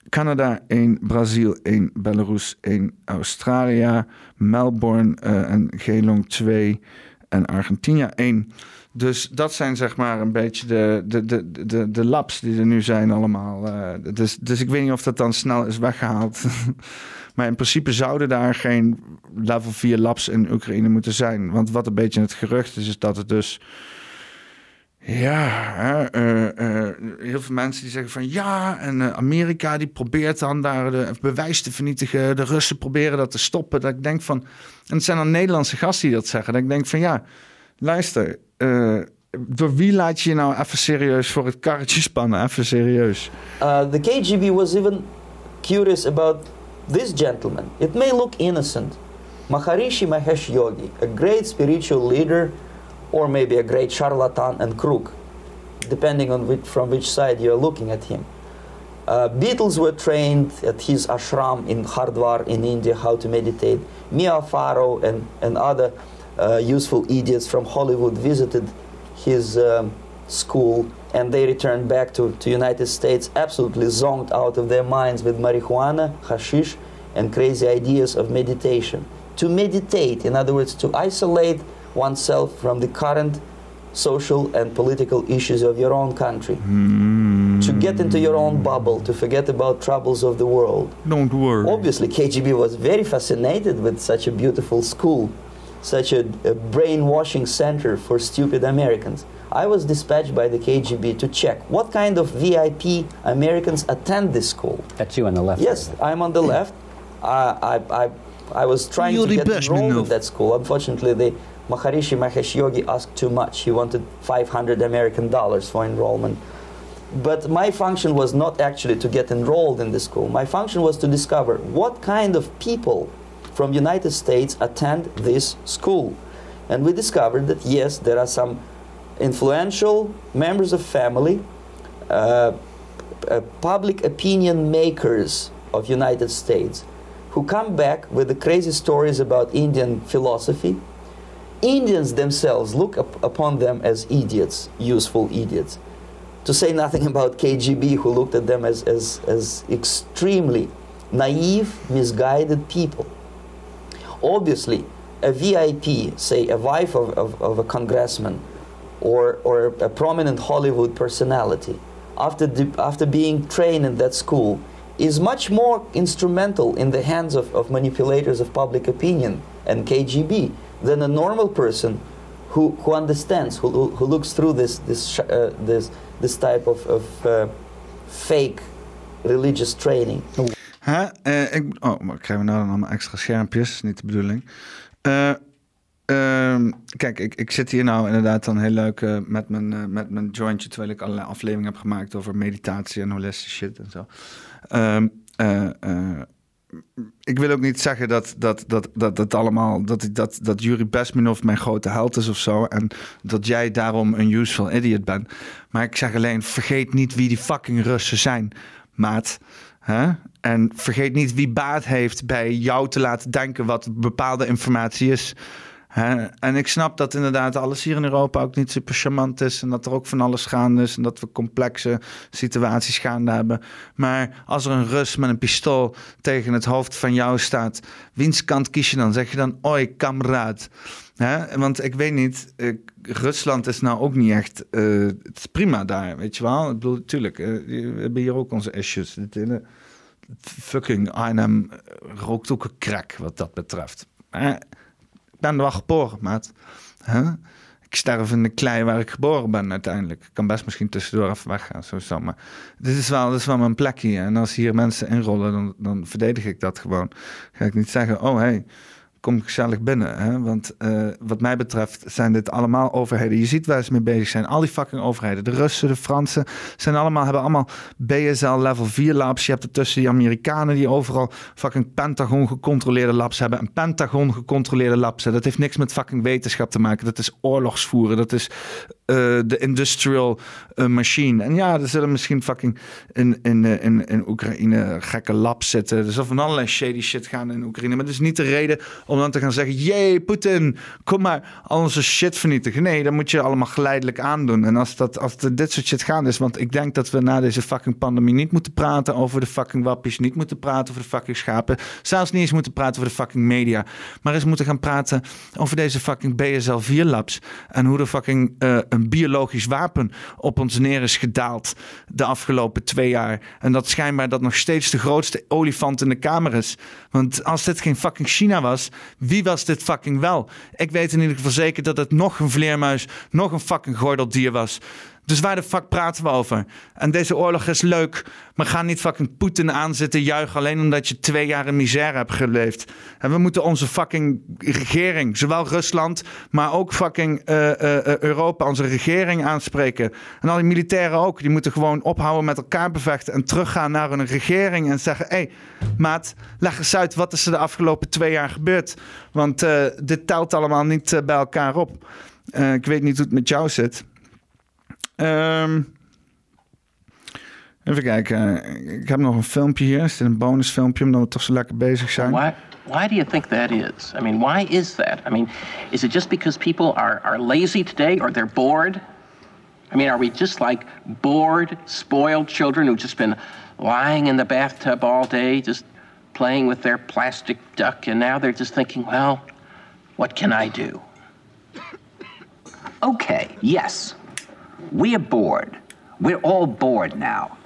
Canada 1, Brazil 1, Belarus 1, Australië, Melbourne uh, en Geelong 2 en Argentinië 1. Dus dat zijn zeg maar een beetje de, de, de, de, de die er nu zijn allemaal. Uh, dus, dus ik weet niet of dat dan snel is weggehaald. maar in principe zouden daar geen level 4 labs in Oekraïne moeten zijn. Want wat een beetje het gerucht is, is dat het dus... Ja, uh, uh, heel veel mensen die zeggen van ja, en Amerika die probeert dan daar de bewijs te vernietigen. De Russen proberen dat te stoppen. Dat ik denk van, en het zijn dan Nederlandse gasten die dat zeggen. Dat ik denk van ja, luister, door wie laat je je nou even serieus voor het karretje spannen? Even serieus. The KGB was even curious about this gentleman. It may look innocent. Maharishi Mahesh Yogi, a great spiritual leader, or maybe a great charlatan and crook, depending on which, from which side you're looking at him. Uh, Beatles were trained at his ashram in Hardwar in India how to meditate. Mia Farrow and, and other uh, useful idiots from Hollywood visited his um, school and they returned back to, to United States absolutely zonked out of their minds with marijuana, hashish, and crazy ideas of meditation. To meditate, in other words, to isolate oneself from the current social and political issues of your own country. Mm. To get into your own bubble, to forget about troubles of the world. Don't worry. Obviously, KGB was very fascinated with such a beautiful school such a, a, brainwashing center for stupid Americans. I was dispatched by the KGB to check what kind of VIP Americans attend this school. That's you on the left. Yes, I'm on the left. I, I, I was trying to get enrolled in that school. Unfortunately, the Maharishi Mahesh Yogi asked too much. He wanted 500 American dollars for enrollment. But my function was not actually to get enrolled in the school. My function was to discover what kind of people from United States attend this school. And we discovered that yes, there are some influential members of family, uh, uh, public opinion makers of United States who come back with the crazy stories about Indian philosophy. Indians themselves look up upon them as idiots, useful idiots. To say nothing about KGB, who looked at them as, as, as extremely naive, misguided people obviously a VIP, say a wife of, of, of, a congressman or, or a prominent Hollywood personality, after, after being trained in that school, is much more instrumental in the hands of, of manipulators of public opinion and KGB than a normal person who, who understands, who, who looks through this, this, uh, this, this type of, of uh, fake religious training. Hè? Uh, ik, oh, krijgen we nou dan allemaal extra schermpjes? Niet de bedoeling. Uh, kijk, ik, ik zit hier nou inderdaad dan heel leuk uh, met, mijn, uh, met mijn jointje... terwijl ik allerlei afleveringen heb gemaakt over meditatie en holistische shit en zo. Ehm, ik wil ook niet zeggen dat dat, dat, dat, dat allemaal... dat, dat, dat Yuri Besminov mijn grote held is of zo... en dat jij daarom een useful idiot bent. Maar ik zeg alleen, vergeet niet wie die fucking Russen zijn, maat... Hè? En vergeet niet wie baat heeft bij jou te laten denken wat bepaalde informatie is. En ik snap dat inderdaad alles hier in Europa ook niet super charmant is. En dat er ook van alles gaande is. En dat we complexe situaties gaande hebben. Maar als er een Rus met een pistool tegen het hoofd van jou staat. Wiens kant kies je dan? Zeg je dan, oi, kameraad. Want ik weet niet, Rusland is nou ook niet echt. Uh, het is prima daar, weet je wel. Ik bedoel, natuurlijk, uh, we hebben hier ook onze issues. Het fucking Arnhem rookt ook een crack wat dat betreft. Eh, er wel geboren, maat. Ik sterf in de klei waar ik geboren ben uiteindelijk. Ik kan best misschien tussendoor even weggaan, sowieso. Maar dit is wel, dit is wel mijn plekje. En als hier mensen inrollen, dan, dan verdedig ik dat gewoon. Ga ik niet zeggen, oh hey, kom gezellig binnen. Hè? Want uh, wat mij betreft zijn dit allemaal overheden. Je ziet waar ze mee bezig zijn. Al die fucking overheden. De Russen, de Fransen, zijn allemaal, hebben allemaal BSL level 4 labs. Je hebt ertussen die Amerikanen die overal fucking Pentagon gecontroleerde labs hebben. Een Pentagon gecontroleerde labs. Dat heeft niks met fucking wetenschap te maken. Dat is oorlogsvoeren. Dat is de industrial machine. En ja, er zullen misschien fucking in, in, in, in Oekraïne gekke labs zitten. Er zal van allerlei shady shit gaan in Oekraïne. Maar dat is niet de reden om dan te gaan zeggen: jee, Poetin, kom maar al onze shit vernietigen. Nee, dat moet je allemaal geleidelijk aandoen. En als, dat, als dit soort shit gaan is, want ik denk dat we na deze fucking pandemie niet moeten praten over de fucking wappies, niet moeten praten over de fucking schapen, zelfs niet eens moeten praten over de fucking media, maar eens moeten gaan praten over deze fucking BSL-4-labs en hoe de fucking uh, een biologisch wapen op ons neer is gedaald de afgelopen twee jaar. En dat schijnbaar dat nog steeds de grootste olifant in de kamer is. Want als dit geen fucking China was, wie was dit fucking wel? Ik weet in ieder geval zeker dat het nog een vleermuis, nog een fucking gordeldier was. Dus waar de fuck praten we over? En deze oorlog is leuk, maar ga niet fucking Poetin aanzitten juichen alleen omdat je twee jaar in misère hebt geleefd. En we moeten onze fucking regering, zowel Rusland, maar ook fucking uh, uh, Europa, onze regering aanspreken. En al die militairen ook, die moeten gewoon ophouden met elkaar bevechten en teruggaan naar hun regering en zeggen: hé, hey, maat, leg eens uit wat is er de afgelopen twee jaar gebeurd. Want dit telt allemaal niet bij elkaar op. ik weet niet hoe het met jou zit. Um, even kijken. Ik heb nog een filmpje hier. Is dit een bonusfilmpje omdat we toch zo lekker bezig zijn? Why, why do you think that is? I mean, why is that? I mean, is it just because people are, are lazy today or they're bored? I mean, are we just like bored, spoiled children who've just been lying in the bathtub all day, just playing with their plastic duck, and now they're just thinking, well, what can I do? Okay, yes, we are bored. We're all bored now.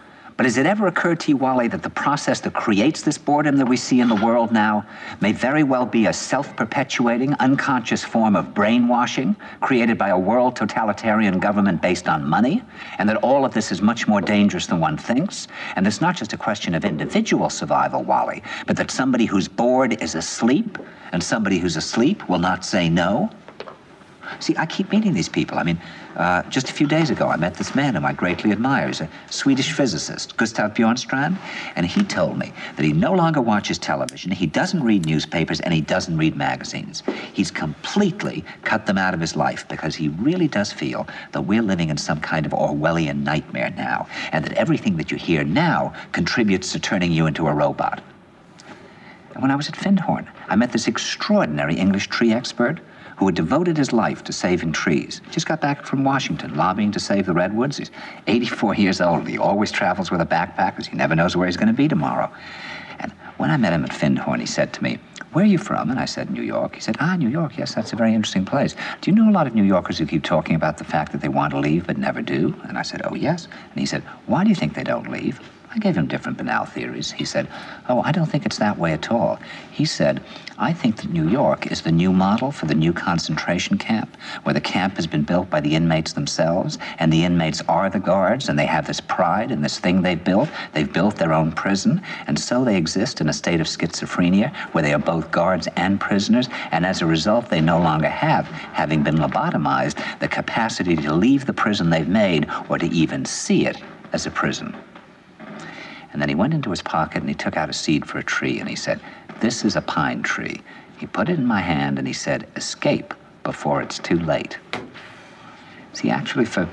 But has it ever occurred to you, Wally, that the process that creates this boredom that we see in the world now may very well be a self perpetuating, unconscious form of brainwashing created by a world totalitarian government based on money? And that all of this is much more dangerous than one thinks? And it's not just a question of individual survival, Wally, but that somebody who's bored is asleep, and somebody who's asleep will not say no? See, I keep meeting these people. I mean, uh, just a few days ago, I met this man whom I greatly admire. He's a Swedish physicist, Gustav Bjornstrand, and he told me that he no longer watches television, he doesn't read newspapers, and he doesn't read magazines. He's completely cut them out of his life because he really does feel that we're living in some kind of Orwellian nightmare now, and that everything that you hear now contributes to turning you into a robot. And when I was at Findhorn, I met this extraordinary English tree expert who had devoted his life to saving trees. Just got back from Washington, lobbying to save the redwoods. He's 84 years old. He always travels with a backpack because he never knows where he's going to be tomorrow. And when I met him at Findhorn, he said to me, where are you from? And I said, New York. He said, Ah, New York. Yes, that's a very interesting place. Do you know a lot of New Yorkers who keep talking about the fact that they want to leave but never do? And I said, Oh, yes. And he said, Why do you think they don't leave? I gave him different banal theories. He said, Oh, I don't think it's that way at all. He said, I think that New York is the new model for the new concentration camp, where the camp has been built by the inmates themselves, and the inmates are the guards, and they have this pride in this thing they've built. They've built their own prison, and so they exist in a state of schizophrenia, where they are both guards and prisoners, and as a result, they no longer have, having been lobotomized, the capacity to leave the prison they've made or to even see it as a prison. And then he went into his pocket and he took out a seed for a tree and he said, This is a pine tree. He put it in my hand and he said, Escape before it's too late. See, actually, for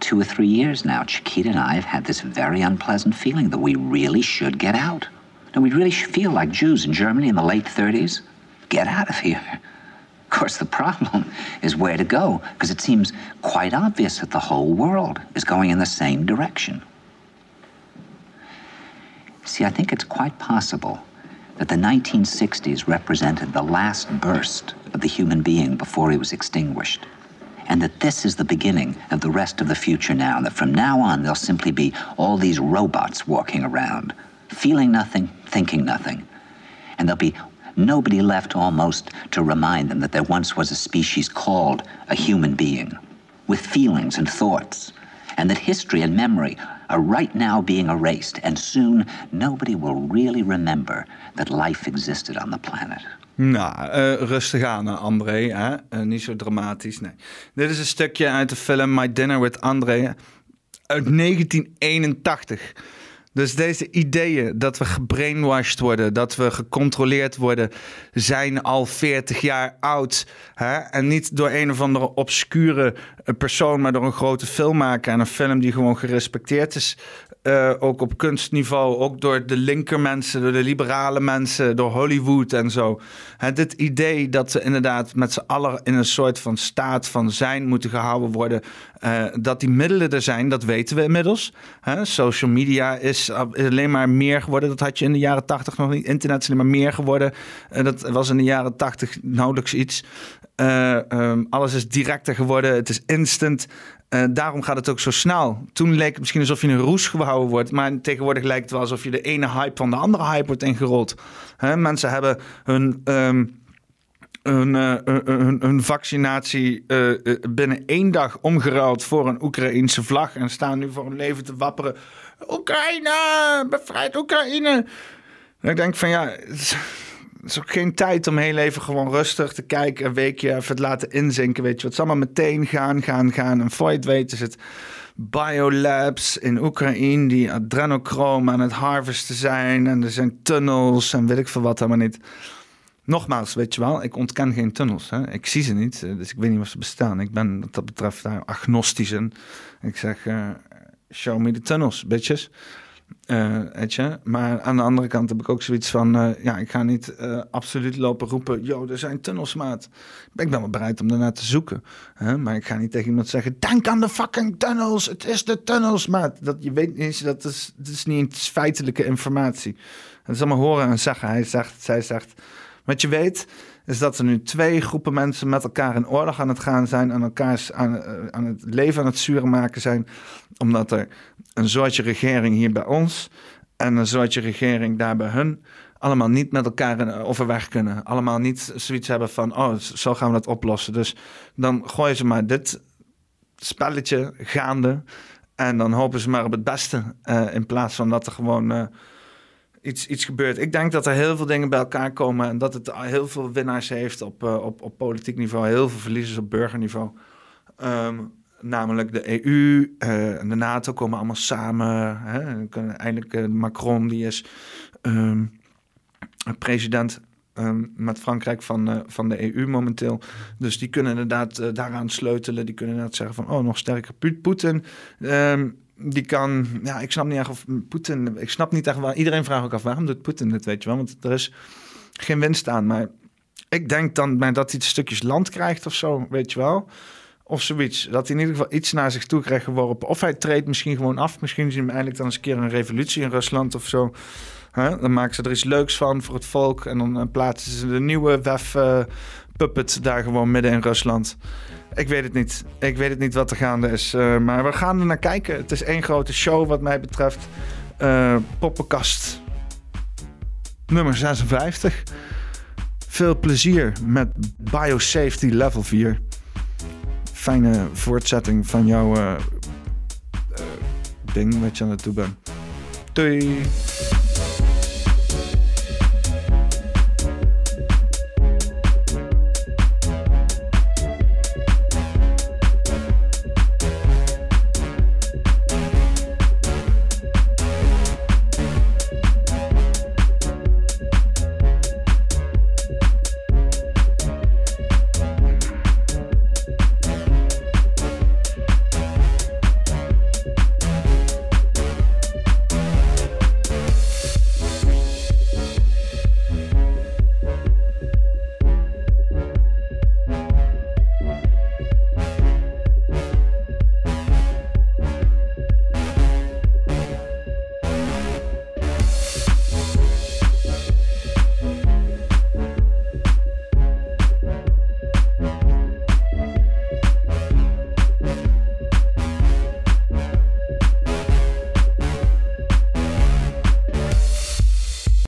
two or three years now, Chiquita and I have had this very unpleasant feeling that we really should get out. And we really should feel like Jews in Germany in the late 30s. Get out of here. Of course, the problem is where to go, because it seems quite obvious that the whole world is going in the same direction. See, I think it's quite possible that the 1960s represented the last burst of the human being before he was extinguished. And that this is the beginning of the rest of the future now. And that from now on, there'll simply be all these robots walking around, feeling nothing, thinking nothing. And there'll be nobody left almost to remind them that there once was a species called a human being, with feelings and thoughts, and that history and memory are right now being erased, and soon nobody will really remember that life existed on the planet. Nou, uh, rustig aan, eh, André. Hè? Uh, niet zo dramatisch, nee. Dit is een stukje uit de film My Dinner with André uit 1981. Dus deze ideeën dat we gebrainwashed worden, dat we gecontroleerd worden, zijn al 40 jaar oud. Hè? En niet door een of andere obscure eh, persoon, maar door een grote filmmaker en een film die gewoon gerespecteerd is. Uh, ook op kunstniveau, ook door de linker mensen, door de liberale mensen, door Hollywood en zo. Hè, dit idee dat we inderdaad met z'n allen in een soort van staat van zijn moeten gehouden worden, uh, dat die middelen er zijn, dat weten we inmiddels. Hè, social media is alleen maar meer geworden. Dat had je in de jaren tachtig nog niet. Internet is alleen maar meer geworden. Uh, dat was in de jaren tachtig nauwelijks iets. Um, alles is directer geworden. Het is instant. Uh, daarom gaat het ook zo snel. Toen leek het misschien alsof je een roes gehouden wordt. Maar tegenwoordig lijkt het wel alsof je de ene hype van de andere hype wordt ingerold. Hè, mensen hebben hun, hun, uh, hun, hun, vaccinatie uh, binnen één dag omgeruild voor een Oekraïense vlag. En staan nu voor hun leven te wapperen. Oekraïne, bevrijd Oekraïne. Ik denk van ja het is ook geen tijd om heel even gewoon rustig te kijken, een weekje even het laten inzinken. Weet je, het zal maar meteen gaan, gaan, gaan. En voor je het is het biolabs in Oekraïne die adrenochrome aan het harvesten zijn. En er zijn tunnels en weet ik veel wat helemaal niet. Nogmaals, weet je wel, ik ontken geen tunnels. Hè. Ik zie ze niet, dus ik weet niet of ze bestaan. Ik ben wat dat betreft daar agnostisch in. Ik zeg, uh, show me the tunnels, bitches. Uh? Maar aan de andere kant heb ik ook zoiets van: uh, ja, ik ga niet uh, absoluut lopen roepen. Yo, er zijn tunnels, maat. Ik ben wel bereid om daarnaar te zoeken. Hè? Maar ik ga niet tegen iemand zeggen: denk aan de fucking tunnels. Het is de tunnels, maat. Dat, je weet niet, dat is, dat is niet feitelijke informatie. Het is allemaal horen en zeggen. Hij zegt, zij zegt. Wat je weet, is dat er nu twee groepen mensen met elkaar in oorlog aan het gaan zijn, aan elkaar aan, aan het leven aan het zuren maken zijn, omdat er een soortje regering hier bij ons en een soortje regering daar bij hun allemaal niet met elkaar overweg kunnen. Allemaal niet zoiets hebben van, oh, zo gaan we dat oplossen. Dus dan gooien ze maar dit spelletje gaande en dan hopen ze maar op het beste uh, in plaats van dat er gewoon... iets, iets gebeurt. Ik denk dat er heel veel dingen bij elkaar komen en dat het heel veel winnaars heeft op, uh, op, op politiek niveau, heel veel verliezers op burgerniveau. Um, namelijk de EU uh, en de NATO komen allemaal samen. Hè? Eindelijk uh, Macron, die is um, president um, met Frankrijk van, van de EU momenteel. Dus die kunnen inderdaad daaraan sleutelen. Die kunnen inderdaad zeggen van, oh, nog sterker Poetin. Die kan, ja, ik snap niet echt of Poetin, ik snap niet echt waar. Iedereen vraagt ook af waarom doet Poetin dit, weet je wel? Want er is geen winst aan. Maar ik denk dan maar dat hij stukjes land krijgt of zo, weet je wel. Of zoiets. Dat hij in ieder geval iets naar zich toe krijgt geworpen. Of hij treedt misschien gewoon af. Misschien zien we eigenlijk dan eens een keer een revolutie in Rusland of zo. Dan maken ze er iets leuks van voor het volk. En dan plaatsen ze de nieuwe WEF-puppet daar gewoon midden in Rusland. Ik weet het niet. Ik weet het niet wat er gaande is. Uh, maar we gaan er naar kijken. Het is één grote show wat mij betreft. Uh, poppenkast nummer 56. Veel plezier met Biosafety Level 4. Fijne voortzetting van jouw uh, ding wat je aan het doen bent. Doei!